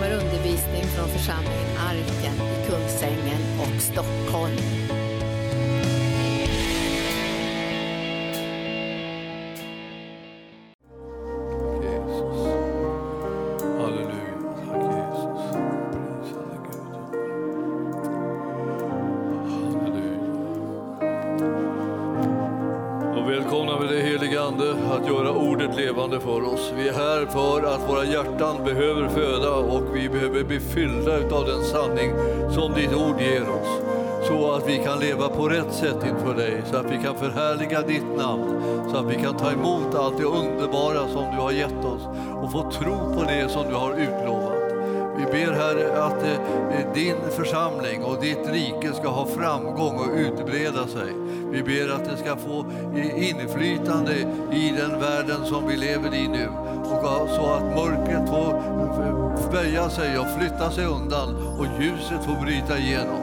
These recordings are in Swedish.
kommer undervisning från församlingen Arken i Kungsängen och Stockholm. Jesus. Halleluja. Tack Jesus. Prisa Gud. Halleluja. Och välkomna med det helige Ande att göra ordet levande för oss. Vi är här för att våra hjärtan behöver födas bli fyllda av den sanning som ditt ord ger oss. Så att vi kan leva på rätt sätt inför dig, så att vi kan förhärliga ditt namn, så att vi kan ta emot allt det underbara som du har gett oss och få tro på det som du har utlovat. Vi ber Herre att eh, din församling och ditt rike ska ha framgång och utbreda sig. Vi ber att det ska få eh, inflytande i den världen som vi lever i nu. Så att mörkret får böja sig och flytta sig undan och ljuset får bryta igenom.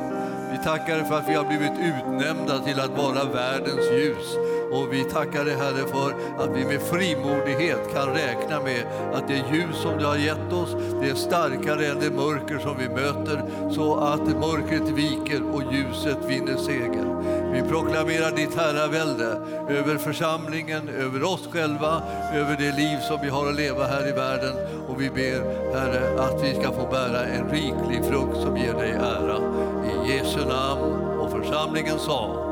Vi tackar dig för att vi har blivit utnämnda till att vara världens ljus. Och vi tackar dig Herre för att vi med frimodighet kan räkna med att det ljus som du har gett oss, det är starkare än det mörker som vi möter. Så att mörkret viker och ljuset vinner seger. Vi proklamerar ditt herravälde över församlingen, över oss själva, över det liv som vi har att leva här i världen. Och vi ber Herre att vi ska få bära en riklig frukt som ger dig ära. I Jesu namn och församlingen sa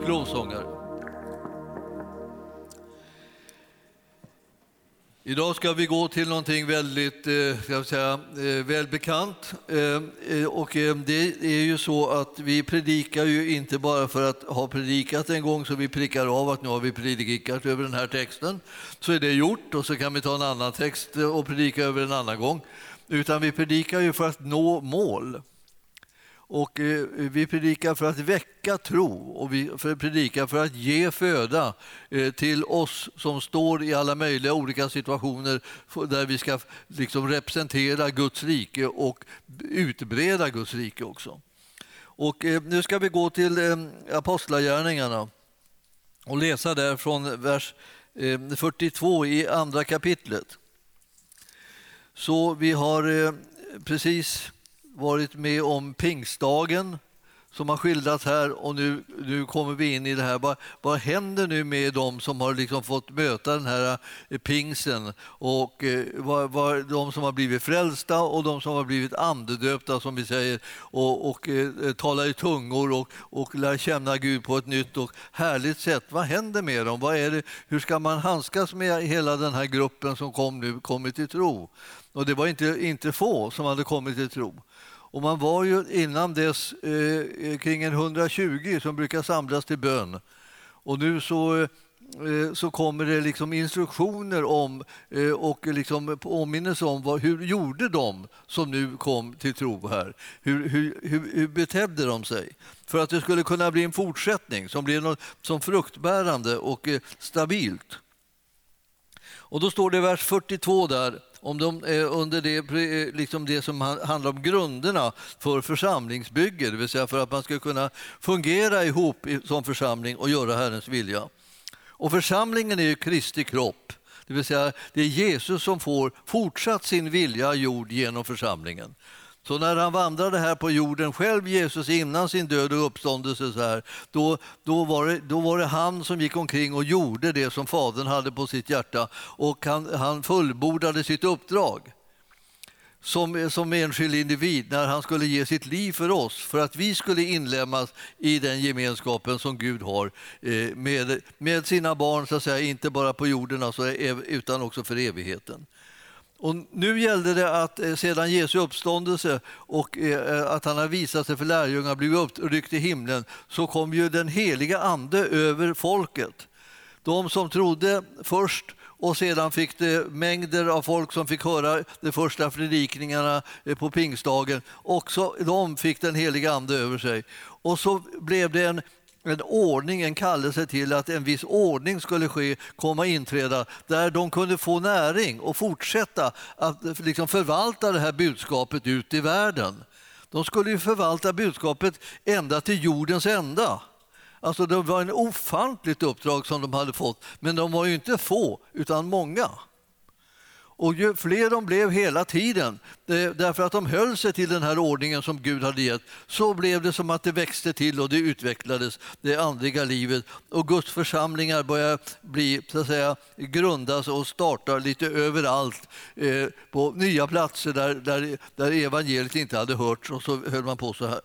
Tack lovsångare. Idag ska vi gå till någonting väldigt eh, ska jag säga, eh, välbekant. Eh, och det är ju så att vi predikar ju inte bara för att ha predikat en gång så vi prickar av att nu har vi predikat över den här texten. Så är det gjort och så kan vi ta en annan text och predika över en annan gång. Utan vi predikar ju för att nå mål. Och eh, vi predikar för att väcka tro och vi predikar för att ge föda eh, till oss som står i alla möjliga olika situationer där vi ska liksom representera Guds rike och utbreda Guds rike också. Och eh, nu ska vi gå till Apostlagärningarna och läsa där från vers 42 i andra kapitlet. Så vi har precis varit med om pingstdagen som har skildrats här och nu, nu kommer vi in i det här. Vad, vad händer nu med dem som har liksom fått möta den här pingsen pingsten och eh, vad, vad, de som har blivit frälsta och de som har blivit andedöpta som vi säger och, och eh, talar i tungor och, och lär känna Gud på ett nytt och härligt sätt. Vad händer med dem? Vad är det, hur ska man handskas med hela den här gruppen som kom nu kommit till tro? Och det var inte, inte få som hade kommit till tro. Och man var ju innan dess eh, eh kring en 120 som brukar samlas till bön. Och nu så, eh, så kommer det liksom instruktioner om eh, och liksom påminnelse om vad, hur gjorde de som nu kom till tro här? Hur, hur, hur, hur betedde de sig? För att det skulle kunna bli en fortsättning som blev något som fruktbärande och eh, stabilt. Och då står det i vers 42 där, om de, är under det, eh, liksom det som handlar om grunderna för församlingsbygge, det vill säga för att man ska kunna fungera ihop som församling och göra Herrens vilja. Och församlingen är ju Kristi kropp, det vill säga det är Jesus som får fortsatt sin vilja gjord genom församlingen. Så när han vandrade här på jorden själv, Jesus innan sin död och uppståndelse, så här, då, då, var det, då var det han som gick omkring och gjorde det som Fadern hade på sitt hjärta och han, han fullbordade sitt uppdrag som, som enskild individ när han skulle ge sitt liv för oss för att vi skulle inlemmas i den gemenskapen som Gud har eh, med, med sina barn, så att säga, inte bara på jorden alltså, eh, utan också för evigheten. Och nu gällde det att eh, sedan Jesu uppståndelse och eh, eh, att han har visat sig för lärjungarna blivit uppryckt i himlen, så kom ju den heliga ande över folket. De som trodde först och sedan fick det mängder av folk som fick höra de första predikningarna på pingstdagen. Också de fick den heliga ande över sig. Och så blev det en en ordning, en kallelse till att en viss ordning skulle ske, komma inträda, där de kunde få näring och fortsätta att liksom förvalta det här budskapet ut i världen. De skulle ju förvalta budskapet ända till jordens ända. Alltså det var ett ofantligt uppdrag som de hade fått, men de var ju inte få, utan många. Och ju fler de blev hela tiden, eh, därför att de höll sig till den här ordningen som Gud hade gett, så blev det som att det växte till och det utvecklades, det andliga livet. Och Guds församlingar började bli, så att säga, grundas och starta lite överallt eh, på nya platser där, där, där evangeliet inte hade hörts och så höll man på så här.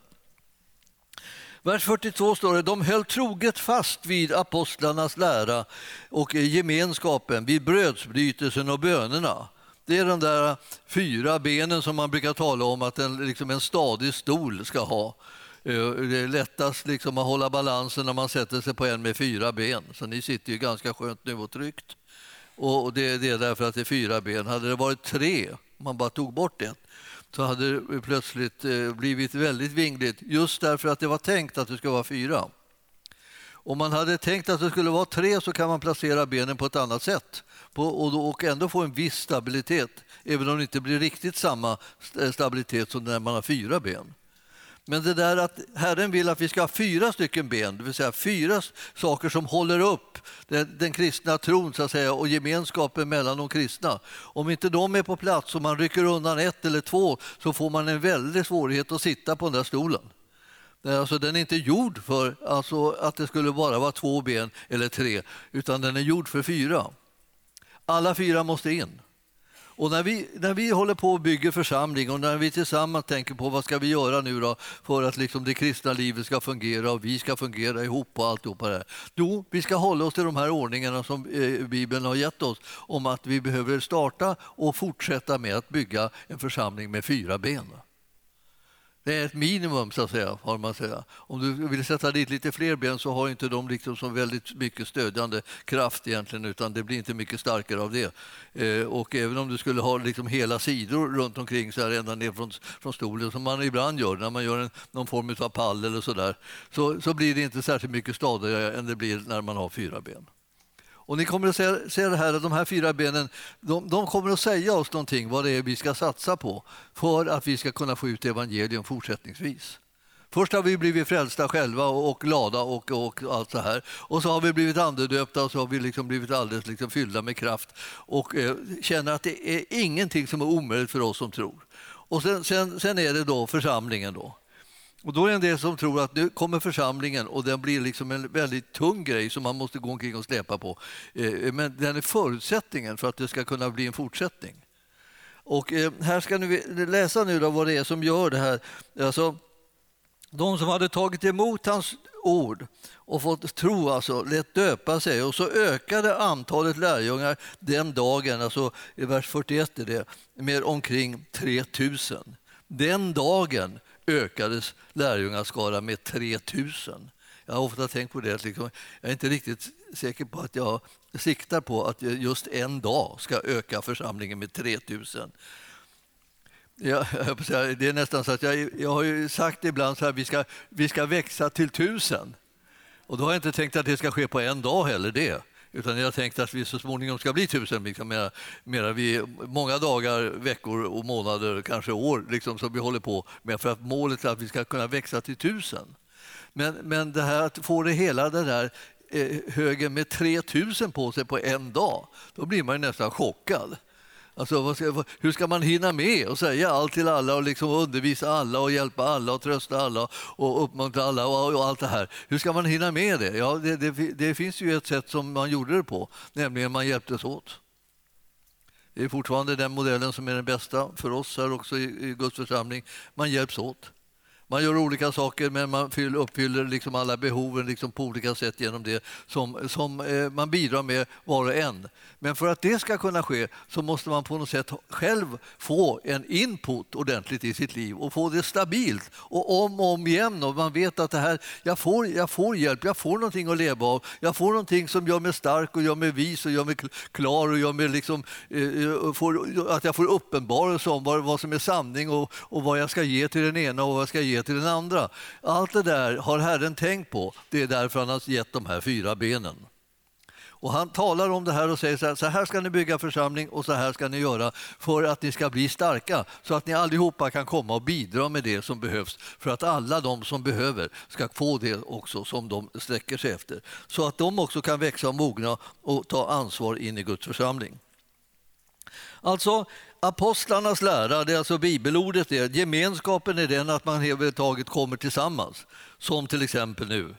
Vers 42 står det, de höll troget fast vid apostlarnas lära och gemenskapen, vid brödsbrytelsen och bönerna. Det är de där fyra benen som man brukar tala om att en, liksom en stadig stol ska ha. Eh, det är lättast liksom att hålla balansen när man sätter sig på en med fyra ben. Så ni sitter ju ganska skönt nu och tryggt. Och det, det är därför att det är fyra ben. Hade det varit tre, om man bara tog bort ett, så hade det plötsligt eh, blivit väldigt vingligt just därför att det var tänkt att det skulle vara fyra. Om man hade tänkt att det skulle vara tre så kan man placera benen på ett annat sätt och ändå få en viss stabilitet, även om det inte blir riktigt samma stabilitet som när man har fyra ben. Men det där att Herren vill att vi ska ha fyra stycken ben, det vill säga fyra saker som håller upp den, den kristna tron så att säga, och gemenskapen mellan de kristna. Om inte de är på plats och man rycker undan ett eller två så får man en väldig svårighet att sitta på den där stolen. Eh, alltså, den är inte gjord för alltså, att det skulle bara vara två ben eller tre, utan den är gjord för fyra. Alla fyra måste in. Och när vi, när vi håller på och bygger församling och när vi tillsammans tänker på vad ska vi göra nu då för att liksom det kristna livet ska fungera och vi ska fungera ihop och alltihopa det Jo, vi ska hålla oss till de här ordningarna som eh, Bibeln har gett oss om att vi behöver starta och fortsätta med att bygga en församling med fyra ben. Det är ett minimum, så att säga, har man säga. Om du vill sätta dit lite fler ben så har inte de liksom så väldigt mycket stödjande kraft egentligen, utan det blir inte mycket starkare av det. Eh, och även om du skulle ha liksom hela sidor runt omkring så här ända ner från, från stolen, som man ibland gör när man gör en, någon form av pall eller så där, så, så blir det inte särskilt mycket stadigare än det blir när man har fyra ben. Och ni kommer att se, se det här, att de här fyra benen de, de, kommer att säga oss någonting vad det är vi ska satsa på för att vi ska kunna få ut evangelium fortsättningsvis. Först har vi blivit frälsta själva och glada och, och allt så här. Och så har vi blivit andedöpta och så har vi liksom blivit alldeles liksom fyllda med kraft och eh, känner att det är ingenting som är omöjligt för oss som tror. Och sen, sen, sen är det då församlingen. då. Och då är det en del som tror att nu kommer församlingen och den blir liksom en väldigt tung grej som man måste gå omkring och släpa på. Eh, men den är förutsättningen för att det ska kunna bli en fortsättning. Och eh, här ska ni läsa nu då vad det är som gör det här. Alltså, de som hade tagit emot hans ord och fått tro, alltså, lät döpa sig och så ökade antalet lärjungar den dagen, alltså i vers 41 är det, med omkring 3000. Den dagen ökades lärjungaskaran med 3000. Jag har ofta tänkt på det. Liksom, jag är inte riktigt säker på att jag siktar på att just en dag ska öka församlingen med 3000. Ja, det är nästan så att jag, jag har sagt ibland att vi ska, vi ska växa till tusen. Och då har jag inte tänkt att det ska ske på en dag heller. det. Utan jag tänkte att vi så småningom ska bli tusen. Liksom, mera, mera vi, många dagar, veckor och månader, kanske år liksom, som vi håller på med för att målet är att vi ska kunna växa till tusen. Men, men det här att få det hela det där eh, högen med 3000 på sig på en dag, då blir man nästan chockad. Alltså, ska, hur ska man hinna med att säga allt till alla och liksom undervisa alla och hjälpa alla och trösta alla och uppmuntra alla och, och allt det här? Hur ska man hinna med det? Ja, det, det, det finns ju ett sätt som man gjorde det på, nämligen man hjälptes åt. Det är fortfarande den modellen som är den bästa för oss här också i, i Guds församling. Man hjälps åt. Man gör olika saker, men man uppfyller liksom alla behoven liksom på olika sätt genom det som, som eh, man bidrar med var och en. Men för att det ska kunna ske så måste man på något sätt själv få en input ordentligt i sitt liv och få det stabilt och om och om igen. Och man vet att det här, jag, får, jag får hjälp, jag får någonting att leva av. Jag får någonting som gör mig stark och gör mig vis och gör mig klar och gör mig liksom, eh, eh får, att jag får uppenbarelse om vad, vad som är sanning och, och vad jag ska ge till den ena och vad jag ska ge till den andra. Allt det där har Herren tänkt på. Det är därför han har gett de här fyra benen. Och han talar om det här och säger så här, så här ska ni bygga församling och så här ska ni göra för att ni ska bli starka så att ni allihopa kan komma och bidra med det som behövs för att alla de som behöver ska få det också som de sträcker sig efter. Så att de också kan växa och mogna och ta ansvar in i Guds församling. Alltså, apostlarnas lära, det är alltså bibelordet, det, gemenskapen är den att man överhuvudtaget kommer tillsammans. Som till exempel nu.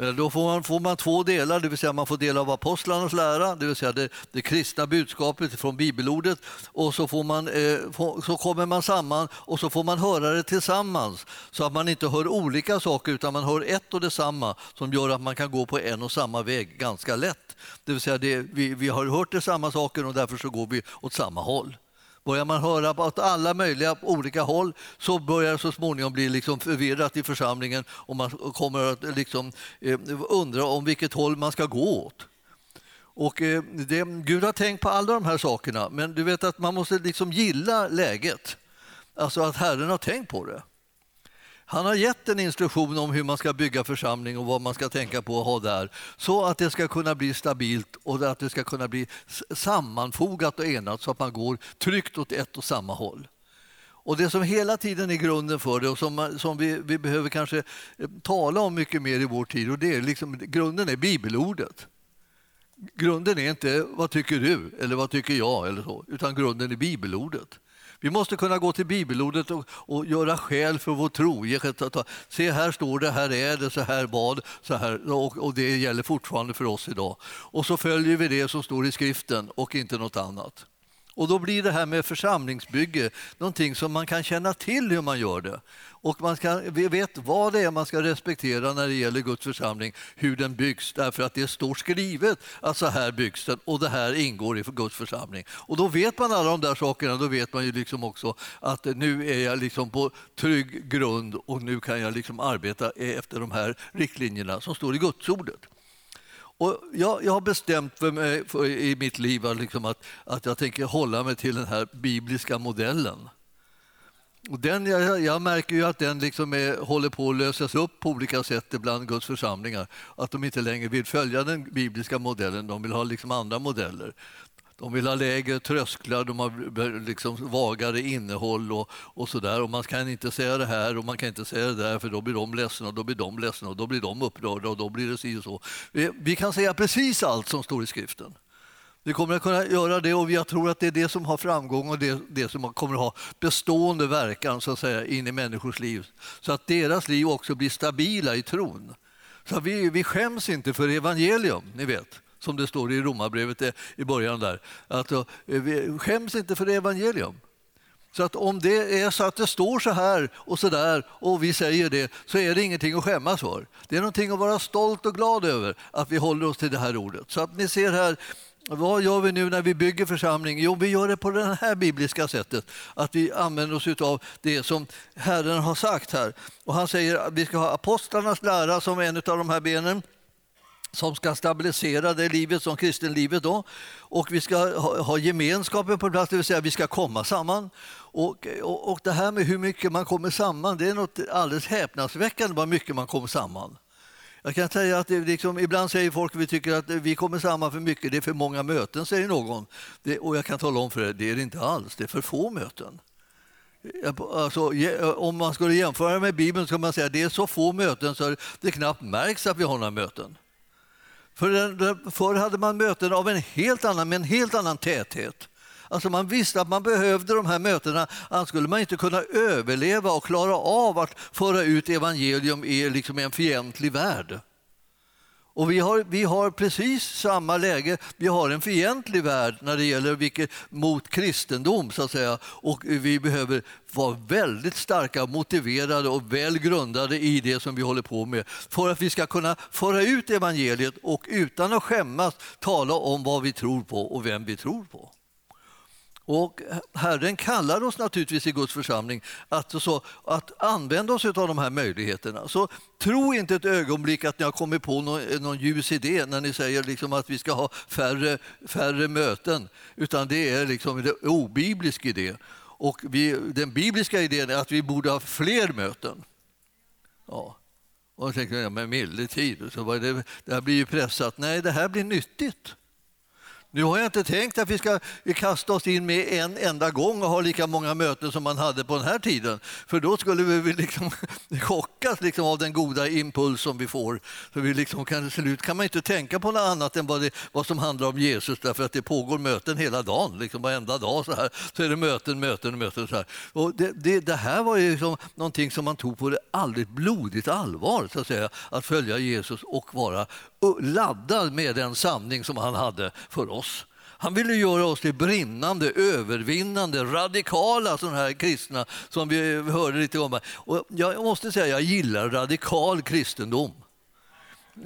Eh, då får man, får man två delar, det vill säga man får del av apostlarnas lära, det vill säga det, det kristna budskapet från bibelordet och så, får man, eh, få, så kommer man samman och så får man höra det tillsammans så att man inte hör olika saker utan man hör ett och detsamma som gör att man kan gå på en och samma väg ganska lätt. Det vill säga det, vi, vi har hört det samma saker och därför så går vi åt samma håll. Börjar man höra åt alla möjliga olika håll så börjar det så småningom bli liksom förvirrat i församlingen och man kommer att liksom, eh, undra om vilket håll man ska gå åt. Och eh, det, Gud har tänkt på alla de här sakerna, men du vet att man måste liksom gilla läget. Alltså att Herren har tänkt på det. Han har gett en instruktion om hur man ska bygga församling och vad man ska tänka på att ha där så att det ska kunna bli stabilt och att det ska kunna bli sammanfogat och enat så att man går tryggt åt ett och samma håll. Och Det som hela tiden är grunden för det och som, som vi, vi behöver kanske eh, tala om mycket mer i vår tid, och det är liksom, grunden är bibelordet. Grunden är inte vad tycker du eller vad tycker jag, eller så, utan grunden är bibelordet. Vi måste kunna gå till bibelordet och, och göra skäl för vår tro. Se, här står det, här är det, så här bad, så här, och, och det gäller fortfarande för oss idag. Och så följer vi det som står i skriften och inte något annat. Och då blir det här med församlingsbygge någonting som man kan känna till hur man gör det. Och man ska, vi vet vad det är man ska respektera när det gäller Guds församling, hur den byggs, därför att det står skrivet att så här byggs den och det här ingår i Guds församling. Och då vet man alla de där sakerna, då vet man ju liksom också att nu är jag liksom på trygg grund och nu kan jag liksom arbeta efter de här riktlinjerna som står i Gudsordet. Och jag, jag har bestämt för mig för, i mitt liv liksom att, att jag tänker hålla mig till den här bibliska modellen. Och den, jag, jag märker ju att den liksom är, håller på att lösas upp på olika sätt bland Guds församlingar. Att de inte längre vill följa den bibliska modellen, de vill ha liksom andra modeller. De vill ha lägre trösklar, de har liksom vagare innehåll och, och så där. Och man kan inte säga det här och man kan inte säga det där för då blir de ledsna och då blir de ledsna och då blir de upprörda och då blir det si och så. Vi, vi kan säga precis allt som står i skriften. Vi kommer att kunna göra det och jag tror att det är det som har framgång och det, det som kommer att ha bestående verkan så att säga, in i människors liv. Så att deras liv också blir stabila i tron. Så vi, vi skäms inte för evangelium, ni vet som det står i Romarbrevet i början där. Att eh, vi skäms inte för evangelium. Så att om det är så att det står så här och så där och vi säger det så är det ingenting att skämmas för. Det är någonting att vara stolt och glad över att vi håller oss till det här ordet. Så att ni ser här, vad gör vi nu när vi bygger församling? Jo, vi gör det på det här bibliska sättet, att vi använder oss av det som Herren har sagt här. Och han säger att vi ska ha apostlarnas lära som en av de här benen som ska stabilisera det livet som kristenlivet då. Och vi ska ha, ha gemenskapen på plats, det vill säga vi ska komma samman. Och, och, och, det här med hur mycket man kommer samman, det är något alldeles häpnadsväckande vad mycket man kommer samman. Jag kan säga att liksom, ibland säger folk att vi tycker att vi kommer samman för mycket, det är för många möten, säger någon. Det, och jag kan tala om för er, det är det inte alls, det är för få möten. Alltså, om man skulle jämföra med Bibeln så kan man säga att det är så få möten så det knappt märks att vi har några möten. För förr hade man möten av en helt annan, med en helt annan täthet. Alltså man visste att man behövde de här mötena, annars skulle man inte kunna överleva och klara av att föra ut evangelium i liksom en fientlig värld. Och vi har, vi har precis samma läge. Vi har en fientlig värld när det gäller vilket, mot kristendom. så att säga. Och vi behöver vara väldigt starka, motiverade och väl grundade i det som vi håller på med för att vi ska kunna föra ut evangeliet och utan att skämmas tala om vad vi tror på och vem vi tror på. Och Herren kallar oss naturligtvis i Guds församling att, så, att använda oss av de här möjligheterna. Så tro inte ett ögonblick att ni har kommit på någon, någon ljus idé när ni säger liksom att vi ska ha färre, färre möten, utan det är liksom en obiblisk idé. Och vi, den bibliska idén är att vi borde ha fler möten. Ja. Och då tänker, jag, men milde tid, så det, det här blir ju pressat. Nej, det här blir nyttigt. Nu har jag inte tänkt att vi ska kasta oss in med en enda gång och ha lika många möten som man hade på den här tiden. För då skulle vi liksom chockas liksom av den goda impuls som vi får. För vi liksom kan, slut kan man inte tänka på något annat än vad, det, vad som handlar om Jesus därför att det pågår möten hela dagen. Liksom varenda dag så, här, så är det möten, möten, möten. Så här. Och det, det, det här var ju liksom någonting som man tog på det alldeles blodigt allvar, så att säga, att följa Jesus och vara laddad med den sanning som han hade för oss. Han ville göra oss till brinnande, övervinnande, radikala sådana här kristna som vi hörde lite om. Och jag måste säga, jag gillar radikal kristendom.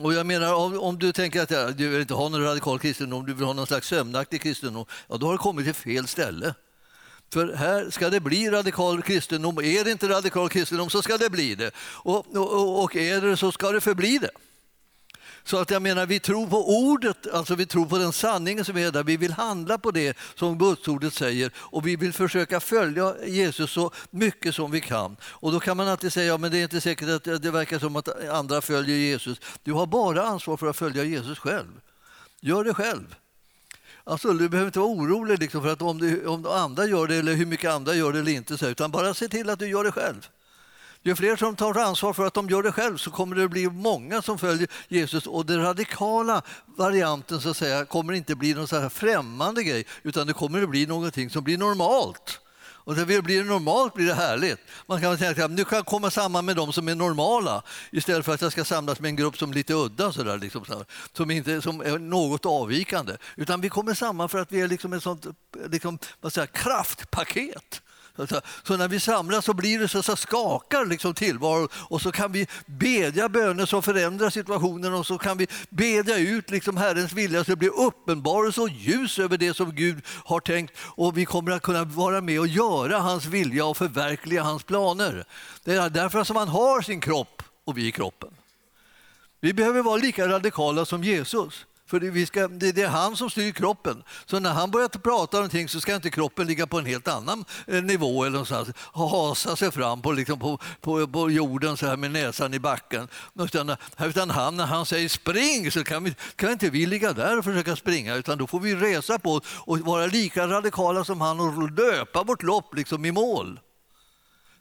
Och jag menar, om, om du tänker att du vill inte ha någon radikal kristendom, du vill ha någon slags sömnaktig kristendom, ja, då har du kommit till fel ställe. För här ska det bli radikal kristendom. Är det inte radikal kristendom så ska det bli det. Och, och, och är det så ska det förbli det. Så att jag menar, vi tror på ordet, alltså vi tror på den sanningen som är där. Vi vill handla på det som Gudsordet säger och vi vill försöka följa Jesus så mycket som vi kan. Och då kan man alltid säga, ja, men det är inte säkert att det verkar som att andra följer Jesus. Du har bara ansvar för att följa Jesus själv. Gör det själv. Alltså, du behöver inte vara orolig liksom för att om, du, om andra gör det eller hur mycket andra gör det eller inte, utan bara se till att du gör det själv. Ju fler som tar ansvar för att de gör det själv så kommer det bli många som följer Jesus och den radikala varianten så att säga, kommer inte bli någon så här främmande grej utan det kommer att bli någonting som blir normalt. Och när det blir normalt blir det härligt. Man kan tänka att nu kan jag komma samman med de som är normala istället för att jag ska samlas med en grupp som är lite udda, liksom så där, liksom, som, inte, som är något avvikande. Utan vi kommer samman för att vi är liksom ett sånt liksom, vad säger, kraftpaket Alltså, så när vi samlas så blir det så, så skakar liksom tillvaron och så kan vi bedja böner som förändrar situationen och så kan vi bedja ut liksom Herrens vilja så det blir uppenbarelse och ljus över det som Gud har tänkt och vi kommer att kunna vara med och göra hans vilja och förverkliga hans planer. Det är därför som han har sin kropp och vi är kroppen. Vi behöver vara lika radikala som Jesus. För det, vi ska, det, det, är han som styr kroppen. Så när han börjar prata om någonting så ska inte kroppen ligga på en helt annan eh, nivå eller någonstans, hasa sig fram på, liksom på, på, på jorden så här med näsan i backen. Utan, eh, utan han, när han säger spring så kan, vi, kan inte vi ligga där och försöka springa utan då får vi resa på och vara lika radikala som han och löpa vårt lopp liksom i mål.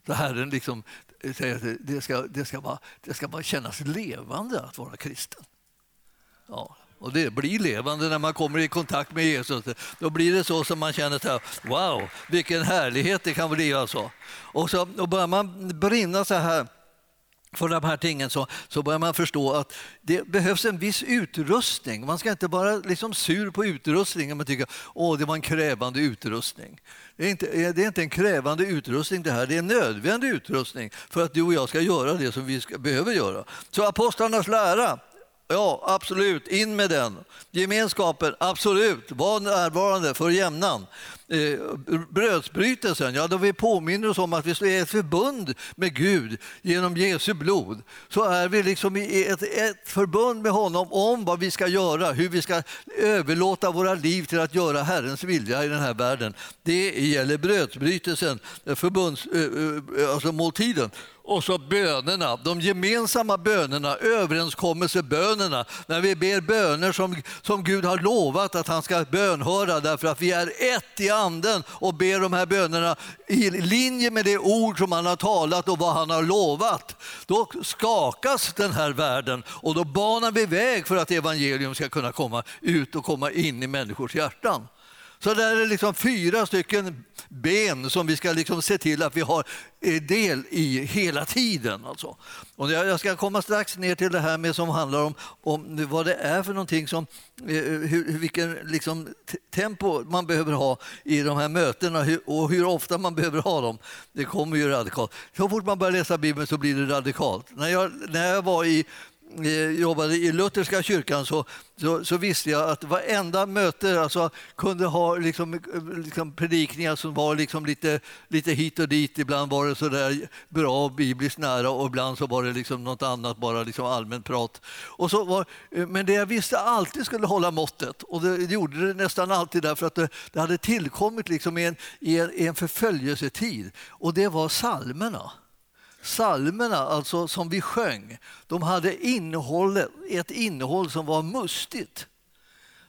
Så Herren liksom, eh, säger att det ska, det, ska bara, det ska bara kännas levande att vara kristen. Ja. Och det blir levande när man kommer i kontakt med Jesus. Då blir det så som man känner så här, wow, vilken härlighet det kan bli. Alltså. Och så och börjar man brinna så här för de här tingen så, så börjar man förstå att det behövs en viss utrustning. Man ska inte vara liksom sur på utrustningen och tycka att det var en krävande utrustning. Det är, inte, det är inte en krävande utrustning det här, det är en nödvändig utrustning för att du och jag ska göra det som vi ska, behöver göra. Så apostlarnas lära Ja, absolut, in med den. Gemenskapen, absolut, var närvarande för jämnan. Eh, brödsbrytelsen, ja då vi påminner oss om att vi är ett förbund med Gud genom Jesu blod. Så är vi liksom i ett, ett förbund med honom om vad vi ska göra, hur vi ska överlåta våra liv till att göra Herrens vilja i den här världen. Det gäller brödsbrytelsen, förbunds, eh, eh alltså måltiden. Och så bönerna, de gemensamma bönerna, överenskommelsebönerna, när vi ber böner som, som Gud har lovat att han ska bönhöra därför att vi är ett i anden och ber de här bönerna i linje med det ord som han har talat och vad han har lovat. Då skakas den här världen och då banar vi väg för att evangelium ska kunna komma ut och komma in i människors hjärtan. Så där är liksom fyra stycken ben som vi ska liksom se till att vi har eh, del i hela tiden. Alltså. Och jag ska komma strax ner till det här med som handlar om, om vad det är för någonting som, eh, eh, hur, vilken liksom tempo man behöver ha i de här mötena och hur ofta man behöver ha dem. Det kommer ju radikalt. Så fort man börjar läsa Bibeln så blir det radikalt. När jag, när jag var i Eh, jobbade i lutherska kyrkan så, så, så, visste jag att varenda möte alltså, kunde ha liksom, liksom predikningar som var liksom lite, lite hit och dit. Ibland var det så där bra bibliskt nära och ibland så var det liksom något annat, bara liksom allmänt prat. Och så var, eh, men det jag visste alltid skulle hålla måttet och det gjorde det nästan alltid därför att det, det hade tillkommit liksom i, en, i, en, i en förföljelsetid och det var psalmerna. Salmerna alltså, som vi sjöng, de hade innehåll, ett innehåll som var mustigt.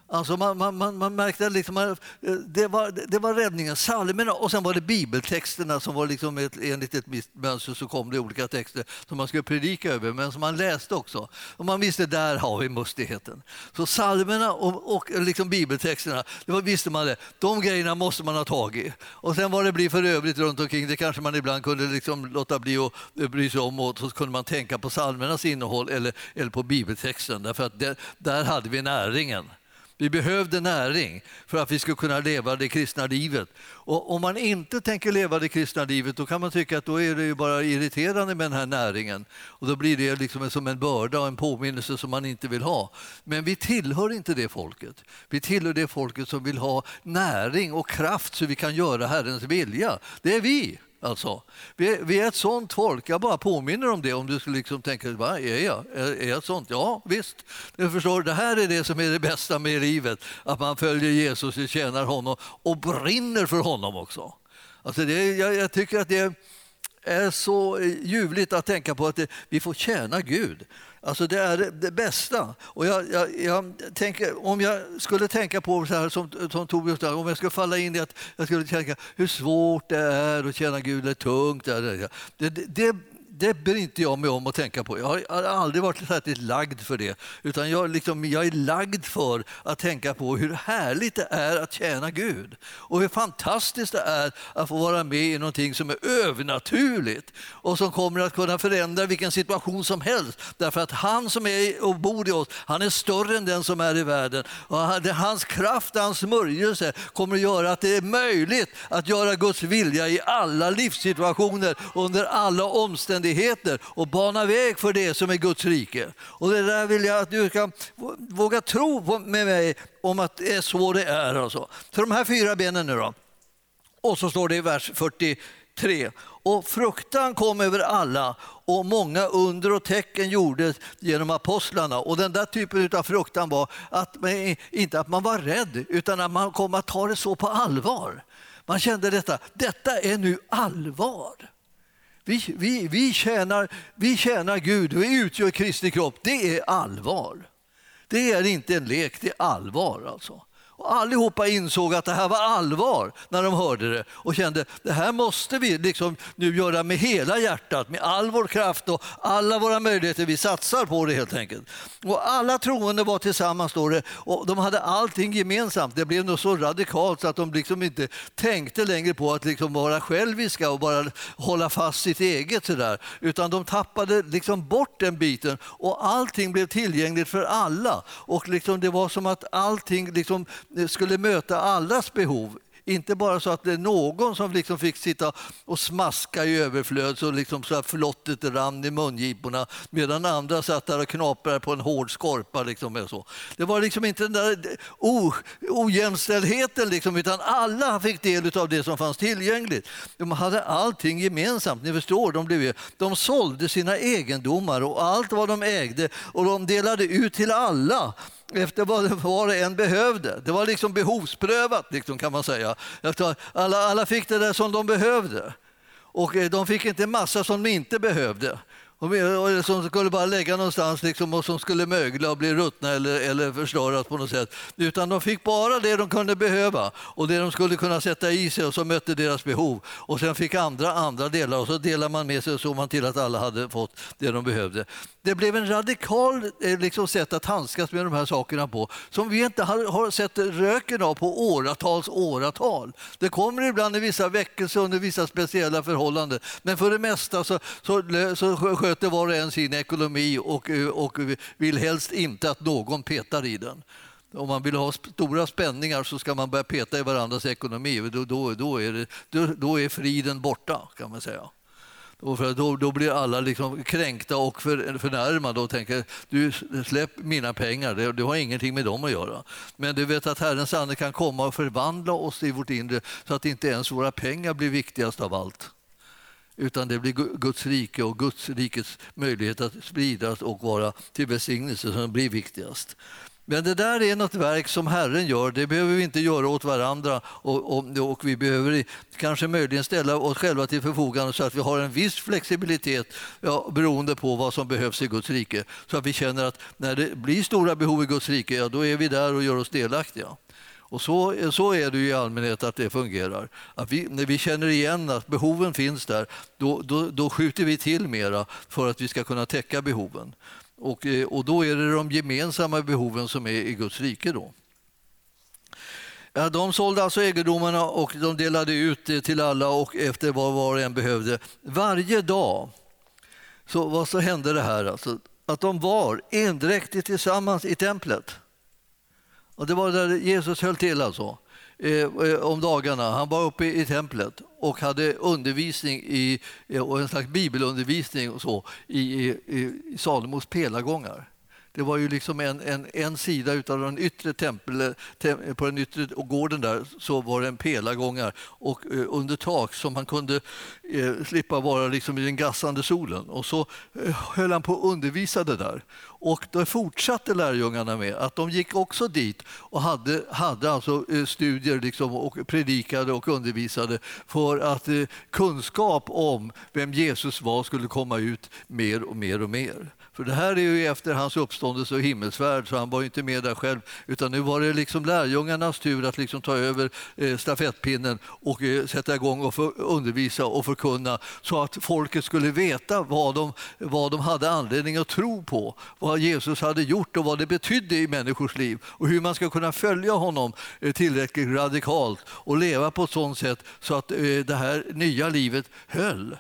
Alltså man, man, man, man märkte liksom, eh, det, var, det var räddningen, psalmerna och sen var det bibeltexterna som var liksom ett, enligt ett mönster så kom det olika texter som man skulle predika över men som man läste också. Och man visste där har vi mustigheten. Så psalmerna och, och liksom bibeltexterna, det var, visste man det, de grejerna måste man ha tag i. Och sen vad det blir för övrigt runt omkring, det kanske man ibland kunde liksom låta bli att eh, bry sig om och så kunde man tänka på psalmernas innehåll eller, eller på bibeltexten därför att det, där hade vi näringen. Vi behövde näring för att vi skulle kunna leva det kristna livet. Och om man inte tänker leva det kristna livet då kan man tycka att då är det ju bara irriterande med den här näringen. Och då blir det liksom som en börda och en påminnelse som man inte vill ha. Men vi tillhör inte det folket. Vi tillhör det folket som vill ha näring och kraft så vi kan göra Herrens vilja. Det är vi. Alltså, vi, vi, är ett sånt folk. Jag bara påminner om det om du skulle liksom tänka, vad är jag? Är, är jag ett sånt? Ja, visst. Du förstår, det här är det som är det bästa med livet, att man följer Jesus och tjänar honom och brinner för honom också. Alltså det, jag, jag tycker att det är så ljuvligt att tänka på att det, vi får tjäna Gud. Alltså det är det bästa. Och jag, jag, jag tänker, om jag skulle tänka på så här som, som Tobias om jag skulle falla in i att jag skulle tänka hur svårt det är att känna Gud, är tungt det. Det, det, det bryr inte jag mig om att tänka på. Jag har aldrig varit särskilt lagd för det. Utan jag, liksom, jag är lagd för att tänka på hur härligt det är att tjäna Gud. Och hur fantastiskt det är att få vara med i någonting som är övernaturligt och som kommer att kunna förändra vilken situation som helst. Därför att han som är och bor i oss, han är större än den som är i världen. Och hans kraft, hans smörjelse kommer att göra att det är möjligt att göra Guds vilja i alla livssituationer, under alla omständigheter omständigheter och bana väg för det som är Guds rike. Och det där vill jag att du ska våga tro med mig om att det är så det är. Alltså. Så de här fyra benen nu då. Och så står det i vers 43. Och fruktan kom över alla och många under och tecken gjordes genom apostlarna. Och den där typen av fruktan var att man, inte att man var rädd utan att man kom att ta det så på allvar. Man kände detta, detta är nu allvar. Vi, vi, vi, tjänar, vi tjänar Gud, vi utgör Kristi kropp. Det är allvar. Det är inte en lek, det är allvar. alltså. Och allihopa insåg att det här var allvar när de hörde det och kände det här måste vi liksom nu göra med hela hjärtat, med all vår kraft och alla våra möjligheter. Vi satsar på det helt enkelt. Och alla troende var tillsammans står det, och de hade allting gemensamt. Det blev nog så radikalt så att de liksom inte tänkte längre på att liksom vara själviska och bara hålla fast sitt eget sådär. Utan de tappade liksom bort den biten och allting blev tillgängligt för alla. Och liksom det var som att allting liksom skulle möta allas behov. Inte bara så att det är någon som liksom fick sitta och smaska i överflöd så, liksom så att flottet rann i mungiporna medan andra satt där och knaprade på en hård skorpa. Liksom så. Det var liksom inte den där ojämställdheten, liksom, utan alla fick del av det som fanns tillgängligt. De hade allting gemensamt. Ni förstår, de, blev, de sålde sina egendomar och allt vad de ägde och de delade ut till alla efter vad var och en behövde. Det var liksom behovsprövat liksom, kan man säga. Alla, alla fick det där som de behövde. Och eh, de fick inte massa som de inte behövde och som skulle bara lägga någonstans liksom, och som skulle mögla och bli ruttna eller, eller förstöras på något sätt. Utan de fick bara det de kunde behöva och det de skulle kunna sätta i sig och som mötte deras behov. Och sen fick andra andra delar och så delade man med sig och såg man till att alla hade fått det de behövde. Det blev en radikal eh, liksom, sätt att handskas med de här sakerna på som vi inte har, har sett röken av på åratals åratal. Det kommer ibland i vissa väckelser under vissa speciella förhållanden men för det mesta så, så, så sköter var och en sin ekonomi och, eh, och vill helst inte att någon petar i den. Om man vill ha stora spänningar så ska man börja peta i varandras ekonomi. Då, då, då, är, det, då, då är friden borta, kan man säga. Då, då, då blir alla liksom kränkta och för, förnärmade och tänker du släpp mina pengar, det, du har ingenting med dem att göra. Men du vet att Herrens ande kan komma och förvandla oss i vårt inre så att inte ens våra pengar blir viktigast av allt utan det blir Guds rike och Guds rikets möjlighet att spridas och vara till välsignelse som blir viktigast. Men det där är något verk som Herren gör. Det behöver vi inte göra åt varandra och, och, och, vi behöver kanske möjligen ställa oss själva till förfogande så att vi har en viss flexibilitet ja, beroende på vad som behövs i Guds rike. Så att vi känner att när det blir stora behov i Guds rike, ja, då är vi där och gör oss delaktiga. Och så, så är det i allmänhet att det fungerar. Att vi, när vi känner igen att behoven finns där, då, då, då skjuter vi till mera för att vi ska kunna täcka behoven. Och, eh, och då är det de gemensamma behoven som är i Guds rike. Då. Ja, de sålde alltså egendomarna och de delade ut det till alla och efter vad var och en behövde. Varje dag så, vad så hände det här alltså, att de var endräktigt tillsammans i templet. Och det var där Jesus höll till alltså, eh, eh, om dagarna. Han var uppe i templet och hade undervisning i, eh, och en slags bibelundervisning och så, i, i, i Salomos pelargångar. Det var ju liksom en, en, en sida utav den yttre tempel, tem, på den yttre gården där så var det en pelargångar och eh, under tak som man kunde eh, slippa vara liksom i den gassande solen. Och så eh, höll han på och undervisade där. Och då fortsatte lärjungarna med att de gick också dit och hade, hade alltså eh, studier liksom och predikade och undervisade för att eh, kunskap om vem Jesus var skulle komma ut mer och mer och mer. För det här är ju efter hans uppståndelse och himmelsfärd, så han var inte med där själv. Utan nu var det liksom lärjungarnas tur att liksom ta över eh, stafettpinnen och eh, sätta igång och för, undervisa och förkunna så att folket skulle veta vad de, vad de hade anledning att tro på, vad Jesus hade gjort och vad det betydde i människors liv och hur man ska kunna följa honom eh, tillräckligt radikalt och leva på ett sådant sätt så att eh, det här nya livet höll.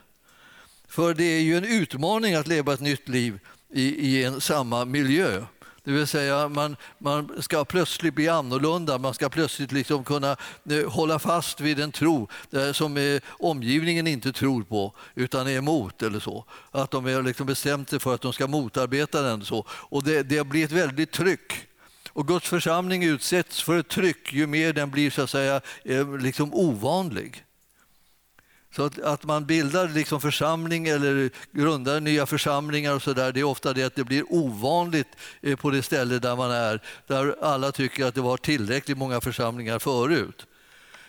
För det är ju en utmaning att leva ett nytt liv i, i en samma miljö. Det vill säga man, man ska plötsligt bli annorlunda, man ska plötsligt liksom kunna eh, hålla fast vid en tro eh, som eh, omgivningen inte tror på utan är emot. eller så. Att de har liksom bestämt sig för att de ska motarbeta den. Så. Och det, det blir ett väldigt tryck. Och Guds församling utsätts för ett tryck ju mer den blir så att säga, eh, liksom ovanlig. Så att, att, man bildar liksom församling eller grundar nya församlingar och så där, det är ofta det att det blir ovanligt eh, på det ställe där man är, där alla tycker att det var tillräckligt många församlingar förut.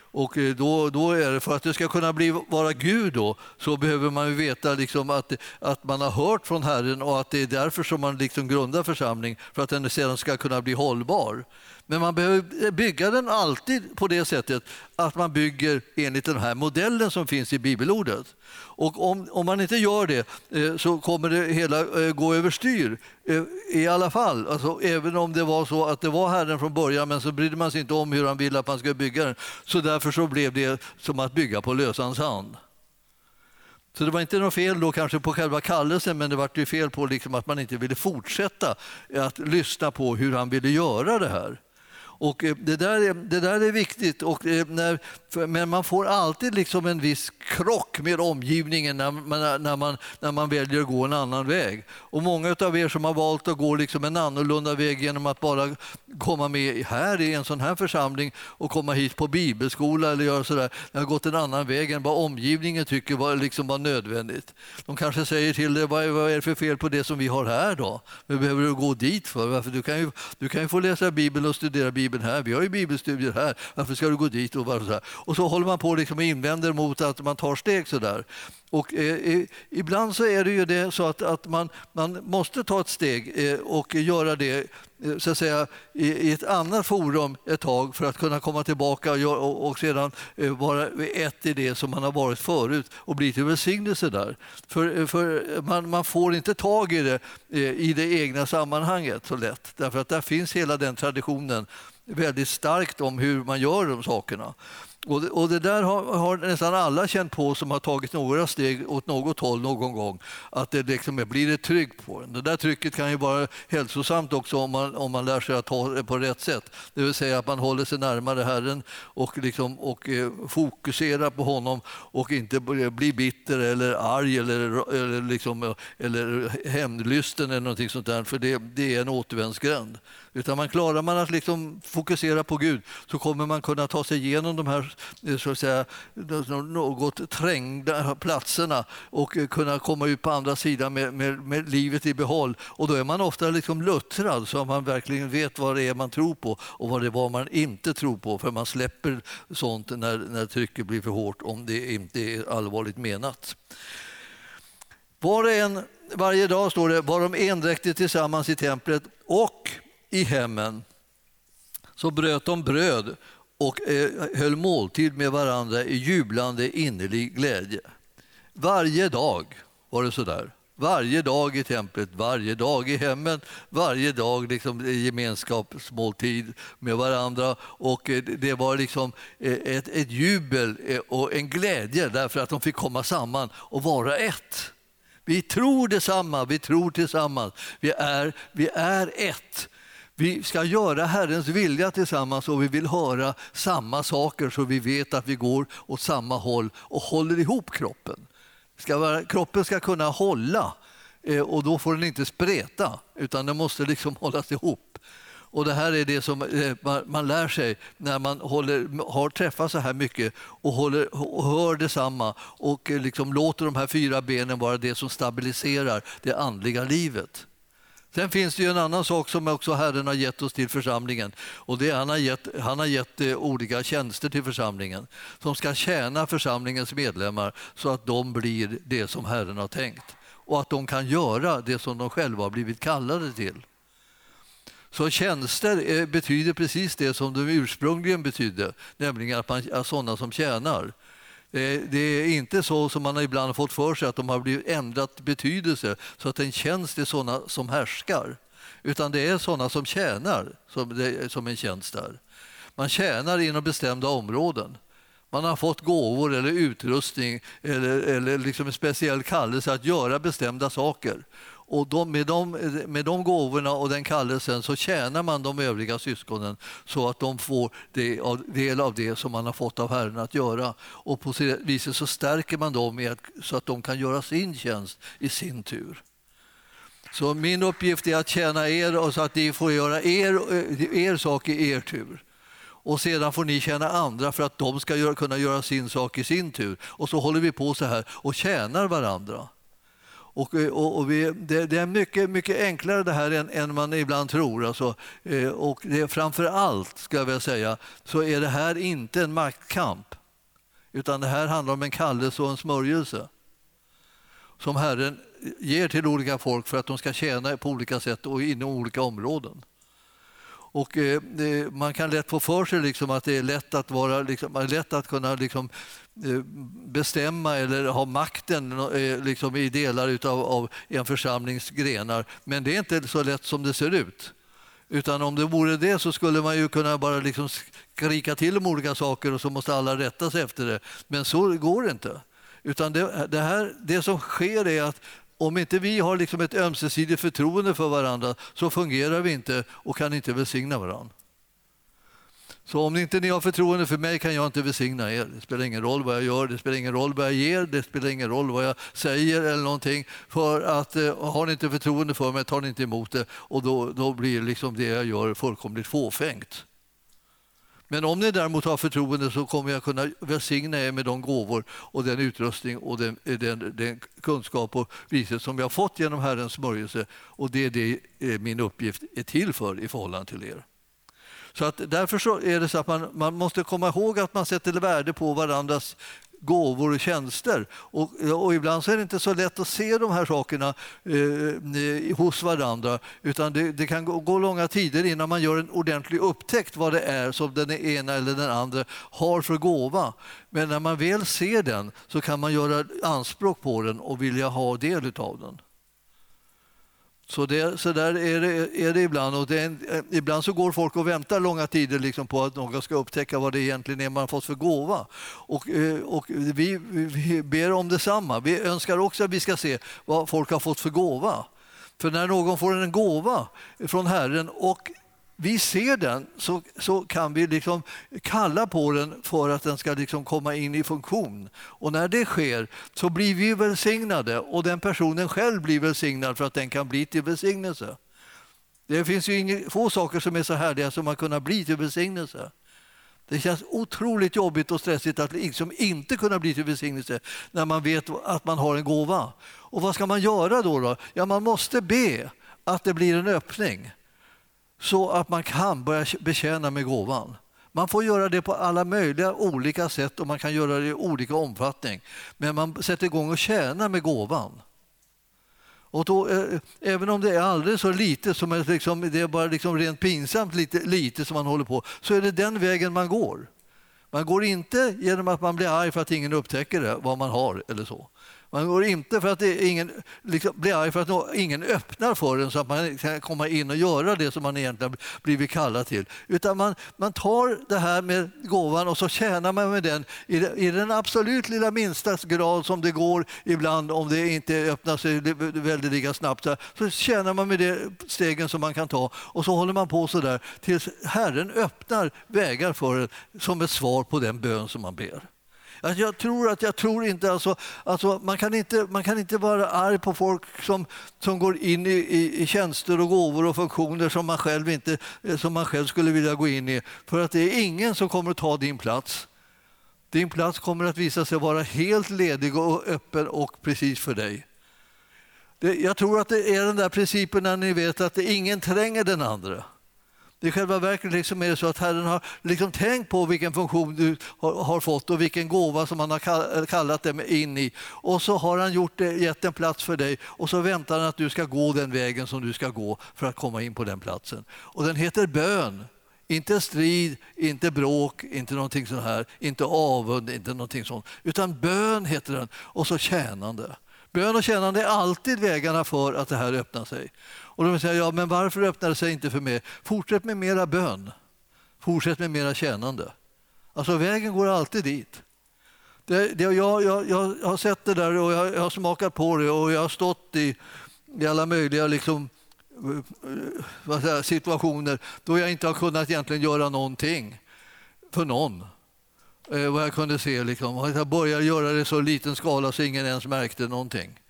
Och eh, då, då är det, för att det ska kunna bli, vara Gud då, så behöver man ju veta liksom att, att man har hört från Herren och att det är därför som man liksom grundar församling, för att den sedan ska kunna bli hållbar. Men man behöver bygga den alltid på det sättet att man bygger enligt den här modellen som finns i bibelordet. Och om, om man inte gör det eh, så kommer det hela eh, gå överstyr eh, i alla fall. Alltså, även om det var så att det var Herren från början men så brydde man sig inte om hur han ville att man skulle bygga den. Så därför så blev det som att bygga på lösans hand. Så det var inte något fel då kanske på själva kallelsen men det var ju fel på liksom att man inte ville fortsätta att lyssna på hur han ville göra det här. Och eh, det, där är, det där är viktigt, och eh, när, men man får alltid liksom en viss krock med omgivningen när man, när, man, när man väljer att gå en annan väg. Och Många av er som har valt att gå liksom en annorlunda väg genom att bara komma med här i en sån här församling och komma hit på bibelskola eller göra sådär, har gått en annan väg än vad omgivningen tycker var, liksom var nödvändigt. De kanske säger till dig, vad, vad är det för fel på det som vi har här då? Vad behöver du gå dit för? Varför? Du, kan ju, du kan ju få läsa Bibeln och studera Bibeln Bibeln här, vi har ju bibelstudier här, varför ska du gå dit? Och, bara så här och så håller man på liksom och invänder mot att man tar steg sådär. Och, eh, eh, ibland så är det ju det så att, att man, man måste ta ett steg eh, och göra det eh, så att säga, i, i, ett annat forum ett tag för att kunna komma tillbaka och, och, och sedan eh, vara ett i det som man har varit förut och bli till välsignelse där. För, eh, för man, man, får inte tag i det eh, i det egna sammanhanget så lätt därför att där finns hela den traditionen väldigt starkt om hur man gör de sakerna. Och det, och det där har, har, nästan alla känt på som har tagit några steg åt något håll någon gång. Att det liksom blir ett tryck på en. Det där trycket kan ju vara hälsosamt också om man, om man lär sig att ta det på rätt sätt. Det vill säga att man håller sig närmare Herren och, liksom, och eh, fokuserar på honom och inte blir bitter eller arg eller, eller, liksom, eh, eller hämndlysten eller någonting sånt där. För det, det är en återvändsgränd. Utan man klarar man att liksom fokusera på Gud så kommer man kunna ta sig igenom de här eh, så att säga, något trängda platserna och eh, kunna komma ut på andra sidan med, med, med livet i behåll. Och då är man ofta liksom luttrad så att man verkligen vet vad det är man tror på och vad det var man inte tror på. För man släpper sånt när, när trycket blir för hårt om det inte är allvarligt menat. Var och en, varje dag står det, var de endräktigt tillsammans i templet och i hemmen så bröt de bröd och eh, höll måltid med varandra i jublande innerlig glädje. Varje dag var det så där. Varje dag i templet, varje dag i hemmen, varje dag liksom gemenskapsmåltid med varandra. Och eh, det var liksom eh, ett, ett jubel och en glädje därför att de fick komma samman och vara ett. Vi tror detsamma, vi tror tillsammans. Vi är, vi är ett. Vi ska göra Herrens vilja tillsammans och vi vill höra samma saker så vi vet att vi går åt samma håll och håller ihop kroppen. Ska vara, kroppen ska kunna hålla eh, och då får den inte spreta utan den måste liksom hållas ihop. Och Det här är det som eh, man lär sig när man håller, har träffat så här mycket och, håller, och hör detsamma och eh, liksom låter de här fyra benen vara det som stabiliserar det andliga livet. Sen finns det ju en annan sak som också Herren har gett oss till församlingen. Och det är han har gett, han har gett eh, olika tjänster till församlingen som ska tjäna församlingens medlemmar så att de blir det som Herren har tänkt och att de kan göra det som de själva har blivit kallade till. Så tjänster eh, betyder precis det som de ursprungligen betydde, nämligen att man är sådana som tjänar. Eh, det är inte så som man ibland fått för sig att de har blivit ändrat betydelse så att en tjänst är sådana som härskar. Utan det är sådana som tjänar som, som en tjänst är. Man tjänar inom bestämda områden. Man har fått gåvor eller utrustning eller, eller liksom en speciell kallelse att göra bestämda saker. Och de, med, de, med de gåvorna och den kallelsen så tjänar man de övriga syskonen så att de får det, del av det som man har fått av Herren att göra. Och på det viset så stärker man dem så att de kan göra sin tjänst i sin tur. Så min uppgift är att tjäna er och så att ni får göra er, er sak i er tur. Och sedan får ni tjäna andra för att de ska göra, kunna göra sin sak i sin tur. Och så håller vi på så här och tjänar varandra. Och, eh, och, och vi, det, det, är mycket, mycket enklare det här än, än man ibland tror. Alltså, eh, och det framför allt, ska jag väl säga, så är det här inte en maktkamp. Utan det här handlar om en kallelse och en smörjelse som Herren ger till olika folk för att de ska tjäna på olika sätt och inom olika områden. Och, eh, man kan lätt få för sig liksom att det är lätt att, vara, liksom, lätt att kunna liksom, eh, bestämma eller ha makten eh, liksom, i delar utav, av en församlings grenar. Men det är inte så lätt som det ser ut. Utan om det vore det så skulle man ju kunna bara liksom skrika till om olika saker och så måste alla rätta sig efter det. Men så går det inte. Utan det, det, här, det som sker är att om inte vi har liksom ett ömsesidigt förtroende för varandra så fungerar vi inte och kan inte välsigna varandra. Så om inte ni har förtroende för mig kan jag inte välsigna er. Det spelar ingen roll vad jag gör, det spelar ingen roll vad jag ger, det spelar ingen roll vad jag säger eller någonting. För att eh, har ni inte förtroende för mig tar ni inte emot det och då, då blir liksom det jag gör fullkomligt fåfängt. Men om ni däremot har förtroende så kommer jag kunna välsigna er med de gåvor och den utrustning och den, den, den kunskap och vishet som jag har fått genom Herrens smörjelse. Och det är det eh, min uppgift är till för i förhållande till er. Så att därför så är det så att man, man måste komma ihåg att man sätter värde på varandras gåvor och tjänster. Och, och, ibland så är det inte så lätt att se de här sakerna eh, hos varandra. Utan det, det kan gå, gå, långa tider innan man gör en ordentlig upptäckt vad det är som den ena eller den andra har för gåva. Men när man väl ser den så kan man göra anspråk på den och vilja ha del av den. Så, det, så där är det, är det ibland. Och det en, eh, ibland så går folk och väntar långa tider liksom på att någon ska upptäcka vad det egentligen är man har fått för gåva. Och, eh, och vi, vi ber om detsamma. Vi önskar också att vi ska se vad folk har fått för gåva. För när någon får en gåva från Herren och vi ser den så, så kan vi liksom kalla på den för att den ska liksom komma in i funktion. Och när det sker så blir vi välsignade och den personen själv blir välsignad för att den kan bli till välsignelse. Det finns ju inga, få saker som är så härliga som att kunna bli till välsignelse. Det känns otroligt jobbigt och stressigt att liksom inte kunna bli till välsignelse när man vet att man har en gåva. Och vad ska man göra då? då? Ja, man måste be att det blir en öppning så att man kan börja betjäna med gåvan. Man får göra det på alla möjliga olika sätt och man kan göra det i olika omfattning. Men man sätter igång och tjänar med gåvan. Och då, eh, eh, även om det är alldeles så lite, som är liksom, det är bara liksom rent pinsamt lite, lite som man håller på, så är det den vägen man går. Man går inte genom att man blir arg för att ingen upptäcker det, vad man har eller så. Man går inte för att ingen liksom blir arg för att ingen öppnar för en så att man kan komma in och göra det som man egentligen blivit kallad till. Utan man, man tar det här med gåvan och så tjänar man med den i, i den absolut lilla minsta grad som det går ibland om det inte öppnar sig väldigt lika snabbt. Så tjänar man med de stegen som man kan ta och så håller man på så där tills Herren öppnar vägar för en som ett svar på den bön som man ber. Jag tror att jag tror inte alltså, alltså man, kan inte, man kan inte vara arg på folk som, som går in i, i, i tjänster och gåvor och funktioner som man, själv inte, eh, som man själv skulle vilja gå in i. För att det är ingen som kommer att ta din plats. Din plats kommer att visa sig vara helt ledig och öppen och precis för dig. Det, jag tror att det är den där principen när ni vet att ingen tränger den andra. I själva verket liksom är det så att Herren har liksom tänkt på vilken funktion du har, fått och vilken gåva som han har eh, kallat dig in i. Och så har han gjort det, gett en plats för dig och så väntar han att du ska gå den vägen som du ska gå för att komma in på den platsen. Och den heter bön. Inte strid, inte bråk, inte någonting sånt här, inte avund, inte någonting sånt. Utan bön heter den och så tjänande. Bön och tjänande är alltid vägarna för att det här öppnar sig. Och de säger, ja men varför öppnar det sig inte för mig? Fortsätt med mera bön. Fortsätt med mera tjänande. Alltså vägen går alltid dit. Det, det, jag, jag, jag har sett det där och jag, jag, har smakat på det och jag har stått i, i alla möjliga liksom, säger, situationer då jag inte har kunnat egentligen göra någonting för någon. Eh, vad jag kunde se. Liksom. Jag började göra det i så liten skala så ingen ens märkte någonting.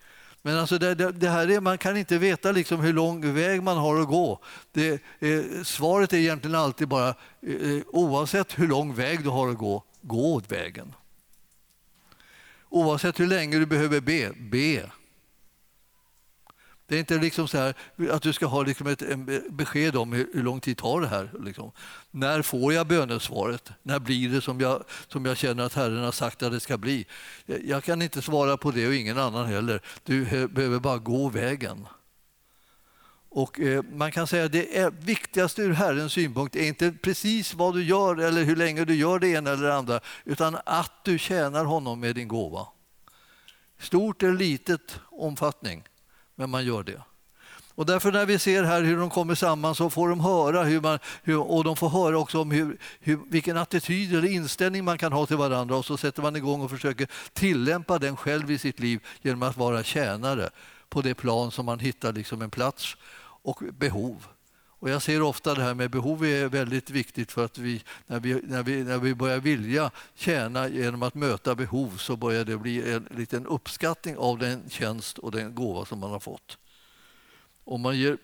Men alltså det, det, det, här är, man kan inte veta liksom hur lång väg man har att gå. Det, eh, svaret är egentligen alltid bara eh, eh oavsett hur lång väg du har att gå, gå åt vägen. Oavsett hur länge du behöver be, be. Det är inte liksom så här, att du ska ha liksom ett besked om hur, hur lång tid tar det här. Liksom. När får jag bönesvaret? När blir det som jag, som jag känner att Herren har sagt att det ska bli? Jag kan inte svara på det och ingen annan heller. Du behöver bara gå vägen. Och eh, man kan säga att det är viktigaste ur Herrens synpunkt är inte precis vad du gör eller hur länge du gör det ena eller det andra, utan att du tjänar honom med din gåva. Stort eller litet omfattning men man gör det. Och därför när vi ser här hur de kommer samman så får de höra hur man, hur, och de får höra också om hur, hur, vilken attityd eller inställning man kan ha till varandra och så sätter man igång och försöker tillämpa den själv i sitt liv genom att vara tjänare på det plan som man hittar liksom en plats och behov. Och jag ser ofta det här med behov är väldigt viktigt för att vi när, vi, när, vi, när vi börjar vilja tjäna genom att möta behov så börjar det bli en liten uppskattning av den tjänst och den gåva som man har fått. Om man ger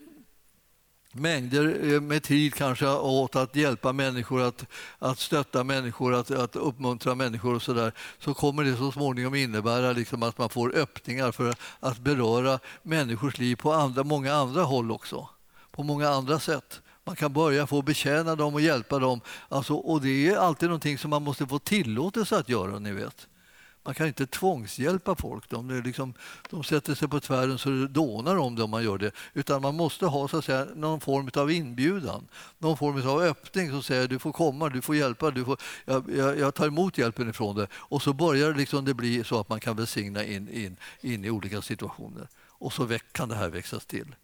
mängder eh, med tid kanske åt att hjälpa människor, att, att stötta människor, att, att uppmuntra människor och så där, så kommer det så småningom innebära liksom att man får öppningar för att beröra människors liv på andra, många andra håll också på många andra sätt. Man kan börja få betjäna dem och hjälpa dem. Alltså, och det är alltid någonting som man måste få tillåtelse att göra, ni vet. Man kan inte tvångshjälpa folk. De, liksom, de sätter sig på tvären så det dånar om det om man gör det. Utan man måste ha så att säga, någon form av inbjudan, någon form av öppning som säger du får komma, du får hjälpa, du får, jag, jag, jag tar emot hjälpen ifrån dig. Och så börjar det liksom det bli så att man kan välsigna in, in, in i olika situationer. Och så kan det här växas till.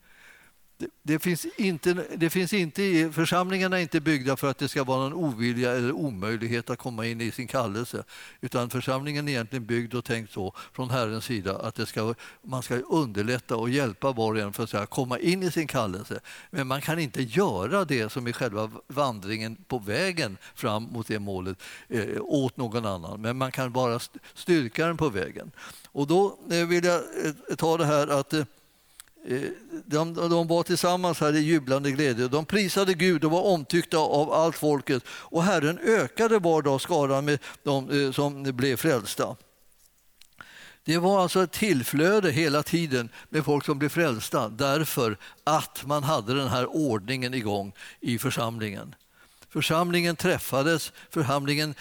Det, finns inte, det finns inte, församlingarna är inte byggda för att det ska vara någon ovilja eller omöjlighet att komma in i sin kallelse. Utan församlingen är egentligen byggd och tänkt så från Herrens sida att det ska, man ska underlätta och hjälpa var och en för att komma in i sin kallelse. Men man kan inte göra det som är själva vandringen på vägen fram mot det målet eh, åt någon annan. Men man kan vara styrkaren på vägen. Och då eh, vill jag eh, ta det här att Eh, Eh, de, de var tillsammans här i jublande glädje. De prisade Gud och var omtyckta av allt folket. Och Herren ökade var dag skaran med de eh, som blev frälsta. Det var alltså ett tillflöde hela tiden med folk som blev frälsta därför att man hade den här ordningen igång i församlingen. Församlingen träffades, församlingen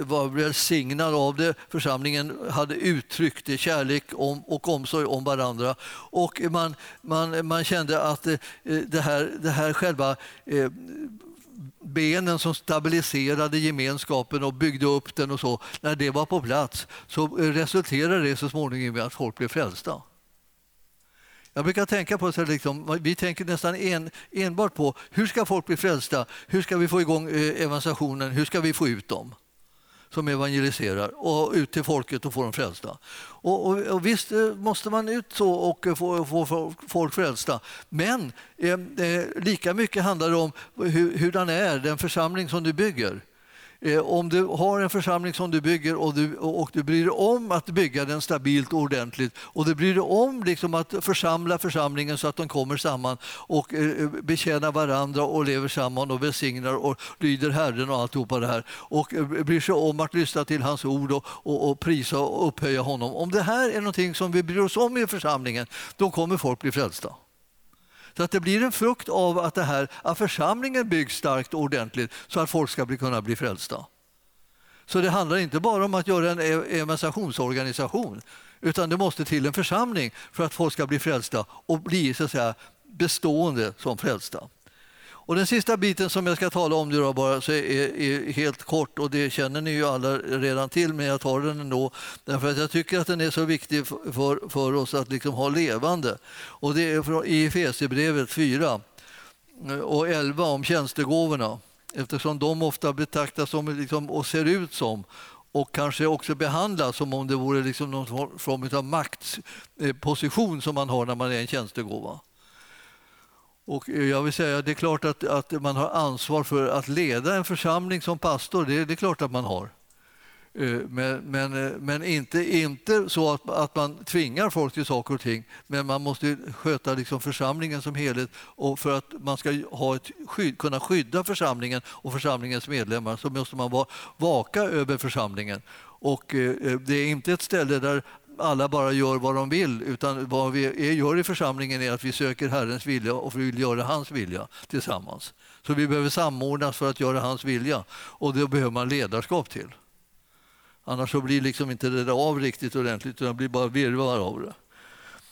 var välsignad av det, församlingen hade uttryckt kärlek och omsorg om varandra. Och man, man, man kände att eh, det här, det här själva eh, benen som stabiliserade gemenskapen och byggde upp den och så, när det var på plats så eh, resulterade det så småningom i att folk blev frälsta. Jag brukar tänka på så liksom, vi tänker nästan en, enbart på hur ska folk bli frälsta? Hur ska vi få igång eh, evangelisationen? Hur ska vi få ut dem som evangeliserar och ut till folket och få dem frälsta? Och, och, och visst eh, måste man ut så och få, få, få folk frälsta, men eh, eh, lika mycket handlar det om hur, hurdan är den församling som du bygger. Eh, om du har en församling som du bygger och du, och du bryr dig om att bygga den stabilt och ordentligt och du bryr dig om liksom att församla församlingen så att de kommer samman och eh, eh, betjänar varandra och lever samman och välsignar och lyder Herren och alltihopa det här och bryr sig om att lyssna till hans ord och, och, och prisa och upphöja honom. Om det här är någonting som vi bryr oss om i församlingen, då kommer folk bli frälsta. Så att det blir en frukt av att, det här, att församlingen byggs starkt och ordentligt så att folk ska bli, kunna bli frälsta. Så det handlar inte bara om att göra en evangelisationsorganisation utan det måste till en församling för att folk ska bli frälsta och bli så att säga, bestående som frälsta. Och den sista biten som jag ska tala om nu bara så är, är, helt kort och det känner ni ju alla redan till men jag tar den ändå därför att jag tycker att den är så viktig för, för oss att liksom ha levande. Och det är från, Efesierbrevet 4 och 11 om tjänstegåvorna eftersom de ofta betraktas som liksom, och ser ut som och kanske också behandlas som om det vore liksom någon form av maktposition som man har när man är en tjänstegåva. Och eh, jag vill säga, det är klart att, att man har ansvar för att leda en församling som pastor. Det, det är klart att man har. Eh, men, men, eh, men inte, inte så att, att man tvingar folk till saker och ting. Men man måste sköta liksom församlingen som helhet. Och för att man ska ha ett skydd, kunna skydda församlingen och församlingens medlemmar så måste man vara, vaka över församlingen. Och det är inte ett ställe där alla bara gör vad de vill, utan vad vi gör i församlingen är att vi söker Herrens vilja och vill göra hans vilja tillsammans. Så vi behöver samordnas för att göra hans vilja och det behöver man ledarskap till. Annars så blir liksom inte det där av riktigt ordentligt, utan det blir bara virvar av det.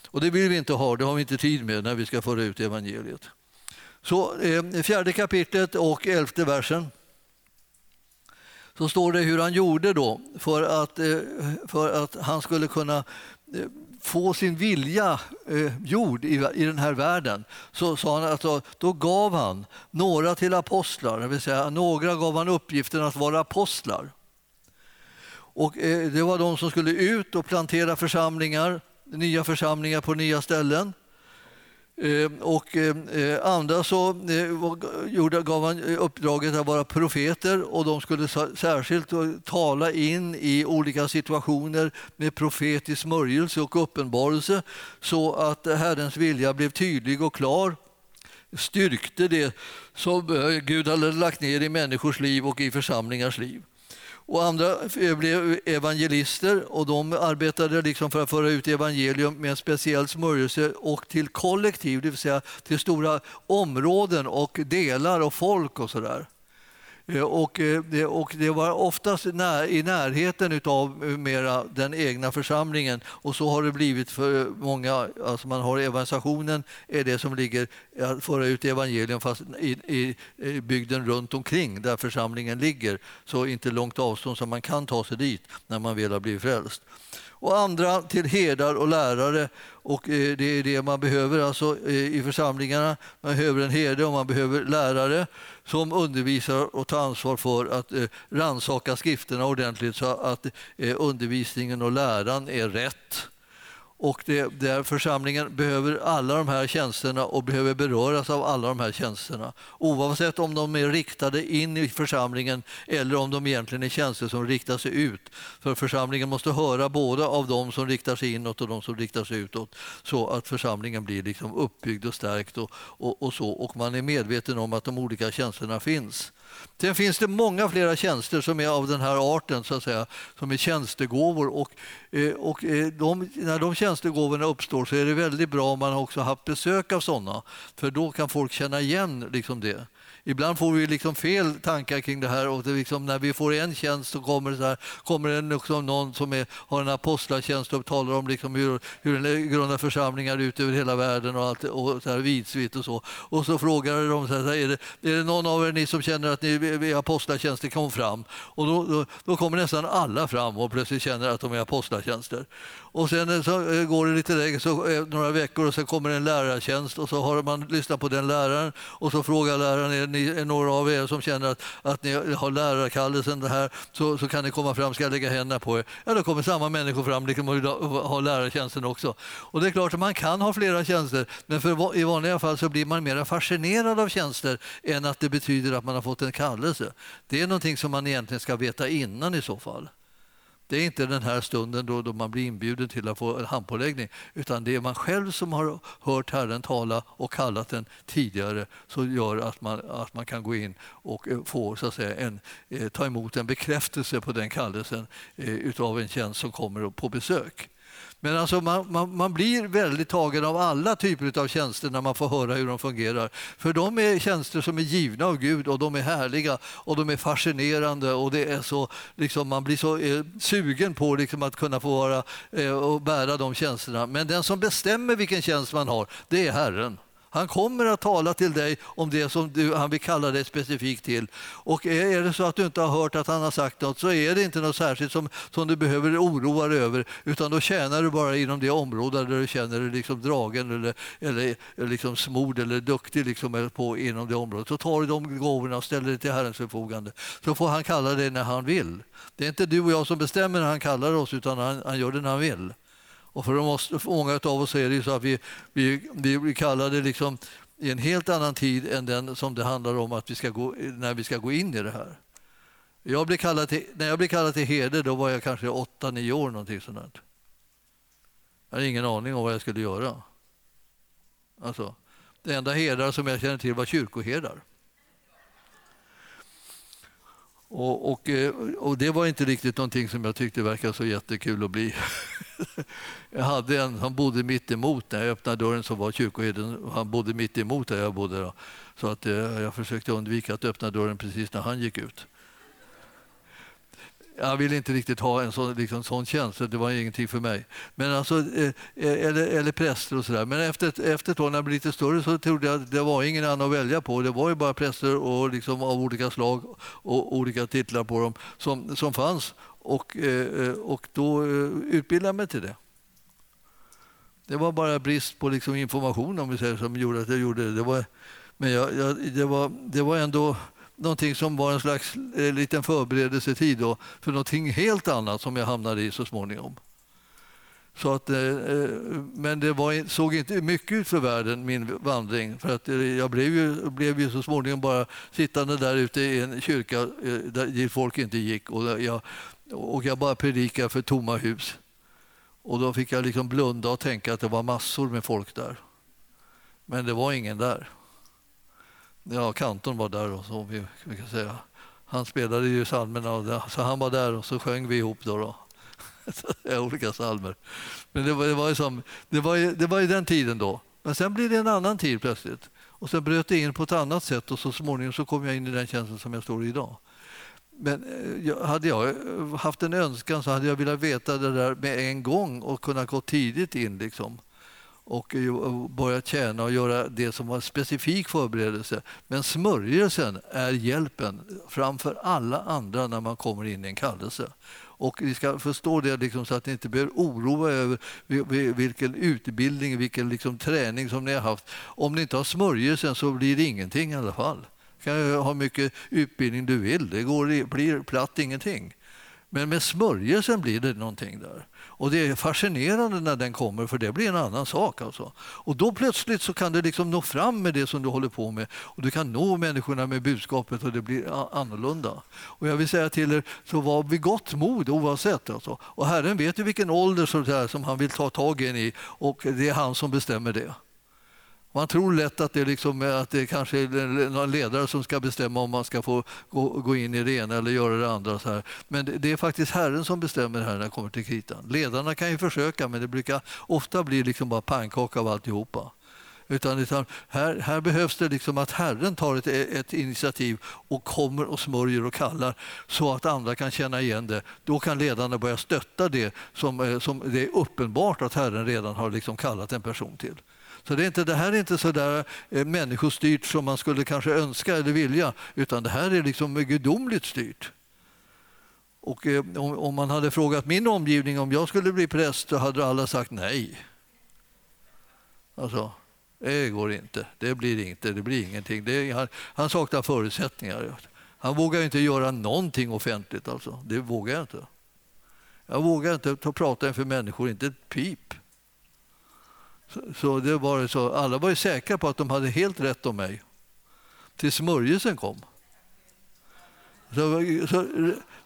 Och det vill vi inte ha, det har vi inte tid med när vi ska föra ut evangeliet. Så eh, fjärde kapitlet och elfte versen så står det hur han gjorde då för att, eh, för att han skulle kunna eh, få sin vilja eh, gjord i, i den här världen. Så sa han alltså, då gav han några till apostlar, det vill säga några gav han uppgiften att vara apostlar. Och eh, det var de som skulle ut och plantera församlingar, nya församlingar på nya ställen. Ehm, och ehm, eh, andra så eh, gav han eh, uppdraget att vara profeter och de skulle särskilt tala in i olika situationer med profetisk smörjelse och uppenbarelse så att Herrens vilja blev tydlig och klar styrkte det som Gud hade lagt ner i människors liv och i församlingars liv. Och andra blev evangelister och de arbetade liksom för att föra ut evangelium med en speciell smörjelse och till kollektiv, det vill säga till stora områden och delar och folk och sådär. Eh, och, eh, och det var oftast i närheten av eh, mera den egna församlingen och så har det blivit för många. Alltså man har evangelisationen är det som ligger att föra ut evangelium fast i, i, i bygden runt omkring där församlingen ligger. Så inte långt avstånd som man kan ta sig dit när man väl har blivit frälst och andra till herdar och lärare. Och eh, det är det man behöver alltså eh, i församlingarna. Man behöver en herde och man behöver lärare som undervisar och tar ansvar för att eh, rannsaka skrifterna ordentligt så att undervisningen och läran är rätt. Och det, där församlingen behöver alla de här tjänsterna och behöver beröras av alla de här tjänsterna. Oavsett om de är riktade in i församlingen eller om de egentligen är tjänster som riktar sig ut. För församlingen måste höra både av de som riktar sig inåt och de som riktar sig utåt så att församlingen blir liksom uppbyggd och stärkt och, och, och så. Och man är medveten om att de olika tjänsterna finns. Sen finns det många flera tjänster som är av den här arten, så att säga, som är tjänstegåvor. Och, eh, och eh, de, när de tjänstegåvorna uppstår så är det väldigt bra om man också haft besök av sådana, för då kan folk känna igen liksom det ibland får vi liksom fel tankar kring det här och det liksom, när vi får en tjänst så kommer det, så här, kommer det liksom någon som är, har en apostlatjänst och talar om liksom hur, hur den grundar församlingar ut över hela världen och, allt, och så här vidsvitt och så. Och så frågar de så här, är, det, är det någon av er ni som känner att ni är apostlatjänster kom fram? Och då, då, då kommer nästan alla fram och plötsligt känner att de är apostlatjänster. Och sen eh, så eh, går det lite längre, så, eh, några veckor och så kommer en lärartjänst och så har man lyssnat på den läraren och så frågar läraren, är ni är några av er som känner att, att ni har lärarkallelsen det här så, så kan ni komma fram, ska jag lägga händerna på er? Ja, då kommer samma människor fram liksom, och ha lärartjänsten också. Och det är klart att man kan ha flera tjänster, men för, i vanliga fall så blir man mer fascinerad av tjänster än att det betyder att man har fått en kallelse. Det är någonting som man egentligen ska veta innan i så fall. Det är inte den här stunden då, då man blir inbjuden till att få en handpåläggning utan det är man själv som har hört Herren tala och kallat den tidigare som gör att man, att man kan gå in och eh, få så att säga, en, eh, ta emot en bekräftelse på den kallelsen eh, utav en tjänst som kommer på besök. Men alltså man, man, man, blir väldigt tagen av alla typer av tjänster när man får höra hur de fungerar. För de är tjänster som är givna av Gud och de är härliga och de är fascinerande och det är så, liksom, man blir så eh, sugen på liksom, att kunna få vara eh, och bära de tjänsterna. Men den som bestämmer vilken tjänst man har, det är Herren. Han kommer att tala till dig om det som du, han vill kalla dig specifikt till. Och är det så att du inte har hört att han har sagt något så är det inte något särskilt som, som du behöver oroa dig över utan då tjänar du bara inom det område där du känner dig liksom dragen eller, eller, liksom smord eller duktig liksom på, inom det området. Så tar du de gåvorna och ställer dig till Herrens förfogande. Så får han kalla dig när han vill. Det är inte du och jag som bestämmer när han kallar oss utan han, han gör det när han vill. Och för, oss, för många av oss är det så att vi, vi, vi blir kallade liksom i en helt annan tid än den som det handlar om att vi ska gå, när vi ska gå in i det här. Jag blev kallad till, när jag blev kallad till herde då var jag kanske 8-9 år. Någonting sånt. Jag hade ingen aning om vad jag skulle göra. Alltså, det enda herdar som jag kände till var kyrkoherdar. Och, och, eh, och, det var inte riktigt någonting som jag tyckte verkade så jättekul att bli. Jag hade en som bodde mitt emot när jag öppnade dörren så var kyrkoherden, han bodde mitt emot där jag bodde. Då. Så att eh, jag försökte undvika att öppna dörren precis när han gick ut jag ville inte riktigt ha en sån, liksom, sån tjänst, det var ingenting för mig. Men alltså, eh, eh, eller, eller präster och sådär. Men efter, efter ett tag när jag blev lite större så trodde jag att det var ingen annan att välja på. Det var ju bara präster och liksom av olika slag och olika titlar på dem som, som fanns. Och, eh, eh och då eh, utbildade jag mig till det. Det var bara brist på liksom information om vi säger, som gjorde att jag gjorde det. det var, men jag, jag, det, var, det var ändå någonting som var en slags eh, liten förberedelsetid då, för någonting helt annat som jag hamnade i så småningom. Så att, eh, eh men det var, såg inte mycket ut för världen, min vandring. För att eh, jag blev ju, blev ju så småningom bara sittande där ute i en kyrka eh, där dit folk inte gick. Och jag, och jag bara predikade för tomma hus. Och då fick jag liksom blunda och tänka att det var massor med folk där. Men det var ingen där. Ja, kantorn var där och så vi, vi kan säga. Han spelade ju psalmerna så han var där och så sjöng vi ihop då. då. olika psalmer. Men det var, det, var som, det, var, det var ju den tiden då. Men sen blev det en annan tid plötsligt. Och sen bröt det in på ett annat sätt och så småningom så kom jag in i den känslan som jag står i idag. Men eh, hade jag eh, haft en önskan så hade jag velat veta det där med en gång och kunna gå tidigt in. Liksom Eh, och börja tjäna och göra det som var specifik förberedelse. Men smörjelsen är hjälpen framför alla andra när man kommer in i en kallelse. Och ni ska förstå det liksom, så att ni inte behöver oroa över vilken utbildning, vilken liksom, träning som ni har haft. Om ni inte har smörjelsen så blir det ingenting i alla fall. Du kan ha mycket utbildning du vill, det går, blir platt ingenting. Men med smörjelsen blir det någonting där. Och det är fascinerande när den kommer, för det blir en annan sak. Alltså. Och då plötsligt så kan du liksom nå fram med det som du håller på med och du kan nå människorna med budskapet och det blir annorlunda. Och jag vill säga till er, så var vid gott mod oavsett. Alltså. Och Herren vet ju vilken ålder som, han vill ta tag i och det är han som bestämmer det. Man tror lätt att det, liksom, att det kanske är någon ledare som ska bestämma om man ska få gå, gå in i det ena eller göra det andra. Så här. Men det, det är faktiskt Herren som bestämmer här när det kommer till kritan. Ledarna kan ju försöka, men det brukar ofta bli liksom bara pannkaka av alltihopa. Utan, utan här, här, behövs det liksom att Herren tar ett, ett, initiativ och kommer och smörjer och kallar så att andra kan känna igen det. Då kan ledarna börja stötta det som, eh, som det är uppenbart att Herren redan har liksom kallat en person till. Så det, är inte, det här är inte så där eh, människostyrt som man skulle kanske önska eller vilja, utan det här är liksom gudomligt styrt. Och eh, om, om, man hade frågat min omgivning om jag skulle bli präst så hade alla sagt nej. Alltså, det går inte, det blir inte, det blir ingenting. Det, han, han saknar förutsättningar. Han vågar inte göra någonting offentligt. Alltså. Det vågar jag inte. Jag vågar inte ta prata inför människor, inte ett pip. Så, det var så. Alla var ju säkra på att de hade helt rätt om mig. Tills smörjelsen kom. Så, så,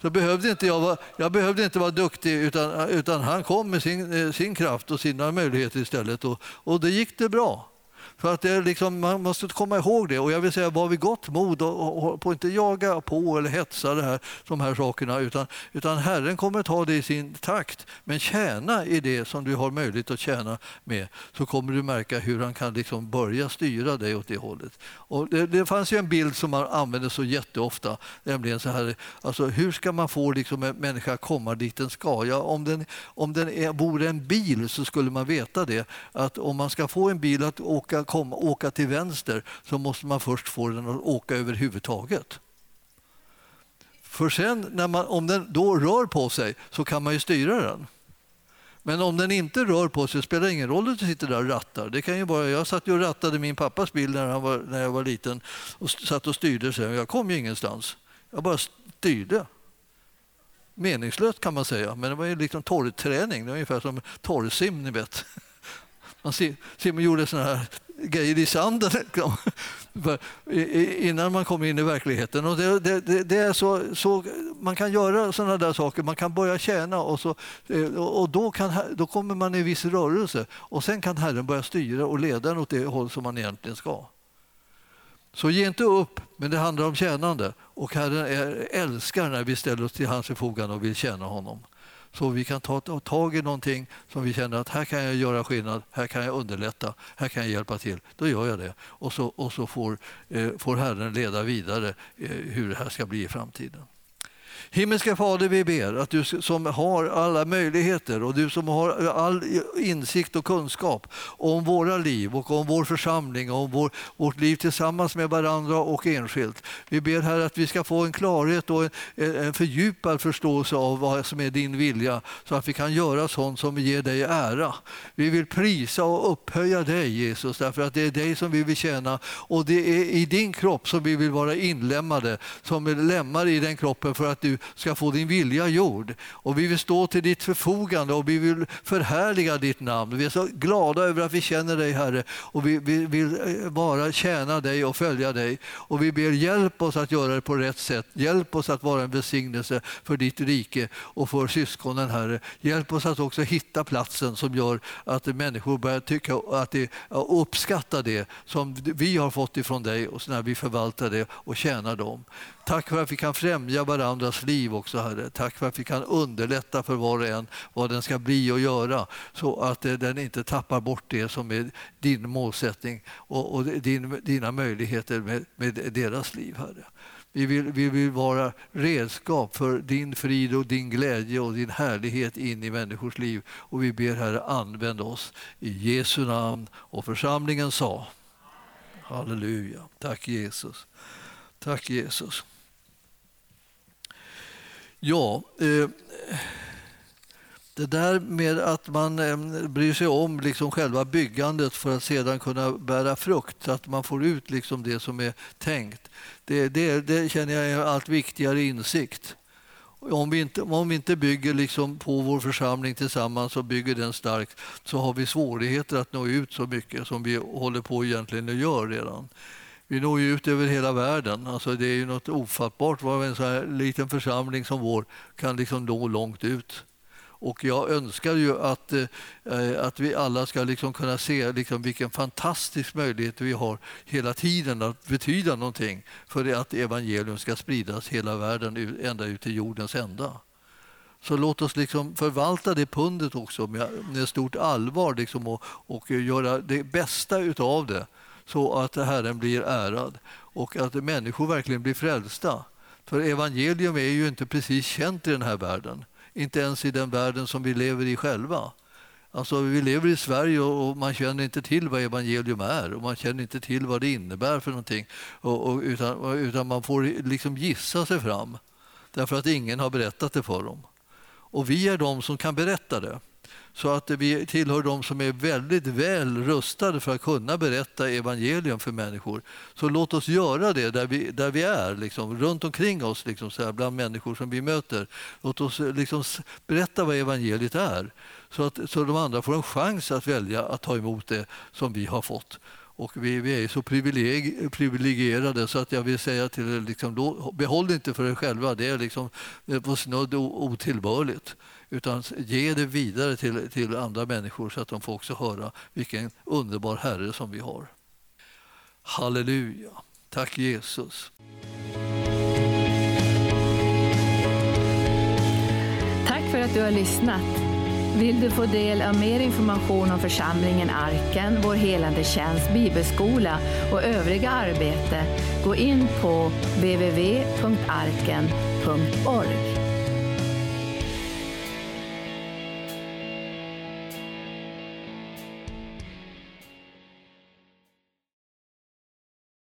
så, behövde inte jag, vara, jag behövde inte vara duktig utan, utan han kom med sin, eh, sin kraft och sina möjligheter istället. Och, och det gick det bra. För att det liksom, man måste komma ihåg det. Och jag vill säga, var vid gott mod och, och, och inte jaga på eller hetsa det här, de här sakerna. Utan, utan Herren kommer att ta det i sin takt. Men tjäna i det som du har möjlighet att tjäna med. Så kommer du märka hur han kan liksom börja styra dig åt det hållet. Och det, det fanns ju en bild som man använde så jätteofta. Nämligen så här, alltså, hur ska man få liksom en människa att komma dit den ska? Ja, om den, om den är, vore en bil så skulle man veta det. Att om man ska få en bil att åka komma, åka till vänster så måste man först få den att åka överhuvudtaget. För sen, när man, om den då rör på sig, så kan man ju styra den. Men om den inte rör på sig spelar det ingen roll att du sitter där och rattar. Det kan ju bara, jag satt och rattade min pappas bil när, han var, när jag var liten och satt och styrde. Sen. Jag kom ju ingenstans. Jag bara styrde. Meningslöst kan man säga, men det var ju liksom torrträning. Det var ungefär som torrsim, ni vet. Man Simon gjorde såna här grejer i sanden innan man kom in i verkligheten. Och det, det, det är så, så, man kan göra sådana där saker, man kan börja tjäna och, så, eh, och då, kan, då kommer man i viss rörelse och sen kan Herren börja styra och leda en åt det håll som man egentligen ska. Så ge inte upp, men det handlar om tjänande och Herren älskar när vi ställer oss till hans förfogande och vill tjäna honom. Så vi kan ta tag i någonting som vi känner att här kan jag göra skillnad, här kan jag underlätta, här kan jag hjälpa till. Då gör jag det. Och så, och så får, eh, får Herren leda vidare eh, hur det här ska bli i framtiden. Himmelska Fader, vi ber att du som har alla möjligheter och du som har all insikt och kunskap om våra liv och om vår församling och om vår, vårt liv tillsammans med varandra och enskilt. Vi ber här att vi ska få en klarhet och en, en fördjupad förståelse av vad som är din vilja så att vi kan göra sånt som ger dig ära. Vi vill prisa och upphöja dig Jesus därför att det är dig som vi vill tjäna och det är i din kropp som vi vill vara inlämnade som lämmar i den kroppen för att du ska få din vilja gjord. Och vi vill stå till ditt förfogande och vi vill förhärliga ditt namn. Vi är så glada över att vi känner dig Herre och vi, vi vill eh, bara tjäna dig och följa dig. Och vi ber hjälp oss att göra det på rätt sätt. Hjälp oss att vara en välsignelse för ditt rike och för syskonen Herre. Hjälp oss att också hitta platsen som gör att människor börjar tycka att det, uppskatta det som vi har fått ifrån dig och när vi förvaltar det och tjänar dem. Tack för att vi kan främja varandras liv också, Herre. Tack för att vi kan underlätta för var och en vad den ska bli och göra så att eh, den inte tappar bort det som är din målsättning och, och din, dina möjligheter med, med deras liv, Herre. Vi vill, vi vill vara redskap för din frid och din glädje och din härlighet in i människors liv. Och vi ber Herre, använd oss i Jesu namn. Och församlingen sa Halleluja. Tack Jesus. Tack Jesus. Ja, eh, det där med att man eh, bryr sig om liksom själva byggandet för att sedan kunna bära frukt, så att man får ut liksom det som är tänkt. Det, det, det känner jag är en allt viktigare insikt. Om vi inte, om vi inte bygger liksom på vår församling tillsammans och bygger den starkt så har vi svårigheter att nå ut så mycket som vi håller på egentligen att göra redan. Vi når ju ut över hela världen. Alltså det är ju något ofattbart vad en så här liten församling som vår kan liksom nå långt ut. Och jag önskar ju att, eh, att vi alla ska liksom kunna se liksom vilken fantastisk möjlighet vi har hela tiden att betyda någonting för att evangelium ska spridas hela världen ända ut till jordens ända. Så låt oss liksom förvalta det pundet också med, med stort allvar liksom och, och göra det bästa utav det så att Herren blir ärad och att människor verkligen blir frälsta. För evangelium är ju inte precis känt i den här världen. Inte ens i den världen som vi lever i själva. Alltså, vi lever i Sverige och man känner inte till vad evangelium är och man känner inte till vad det innebär för någonting. Och, och, utan, utan man får liksom gissa sig fram därför att ingen har berättat det för dem. Och vi är de som kan berätta det. Så att vi tillhör de som är väldigt väl rustade för att kunna berätta evangelium för människor. Så låt oss göra det där vi, där vi är, liksom, runt omkring oss, liksom, så här, bland människor som vi möter. Låt oss liksom, berätta vad evangeliet är så att så de andra får en chans att välja att ta emot det som vi har fått. Och vi, vi är så privilegierade så att jag vill säga till er, liksom, behåll det inte för er själva. Det är liksom eh, på snudd otillbörligt utan ge det vidare till, till andra människor så att de får också höra vilken underbar Herre som vi har. Halleluja. Tack Jesus. Tack för att du har lyssnat. Vill du få del av mer information om församlingen Arken, vår helande tjänst, bibelskola och övriga arbete, gå in på www.arken.org.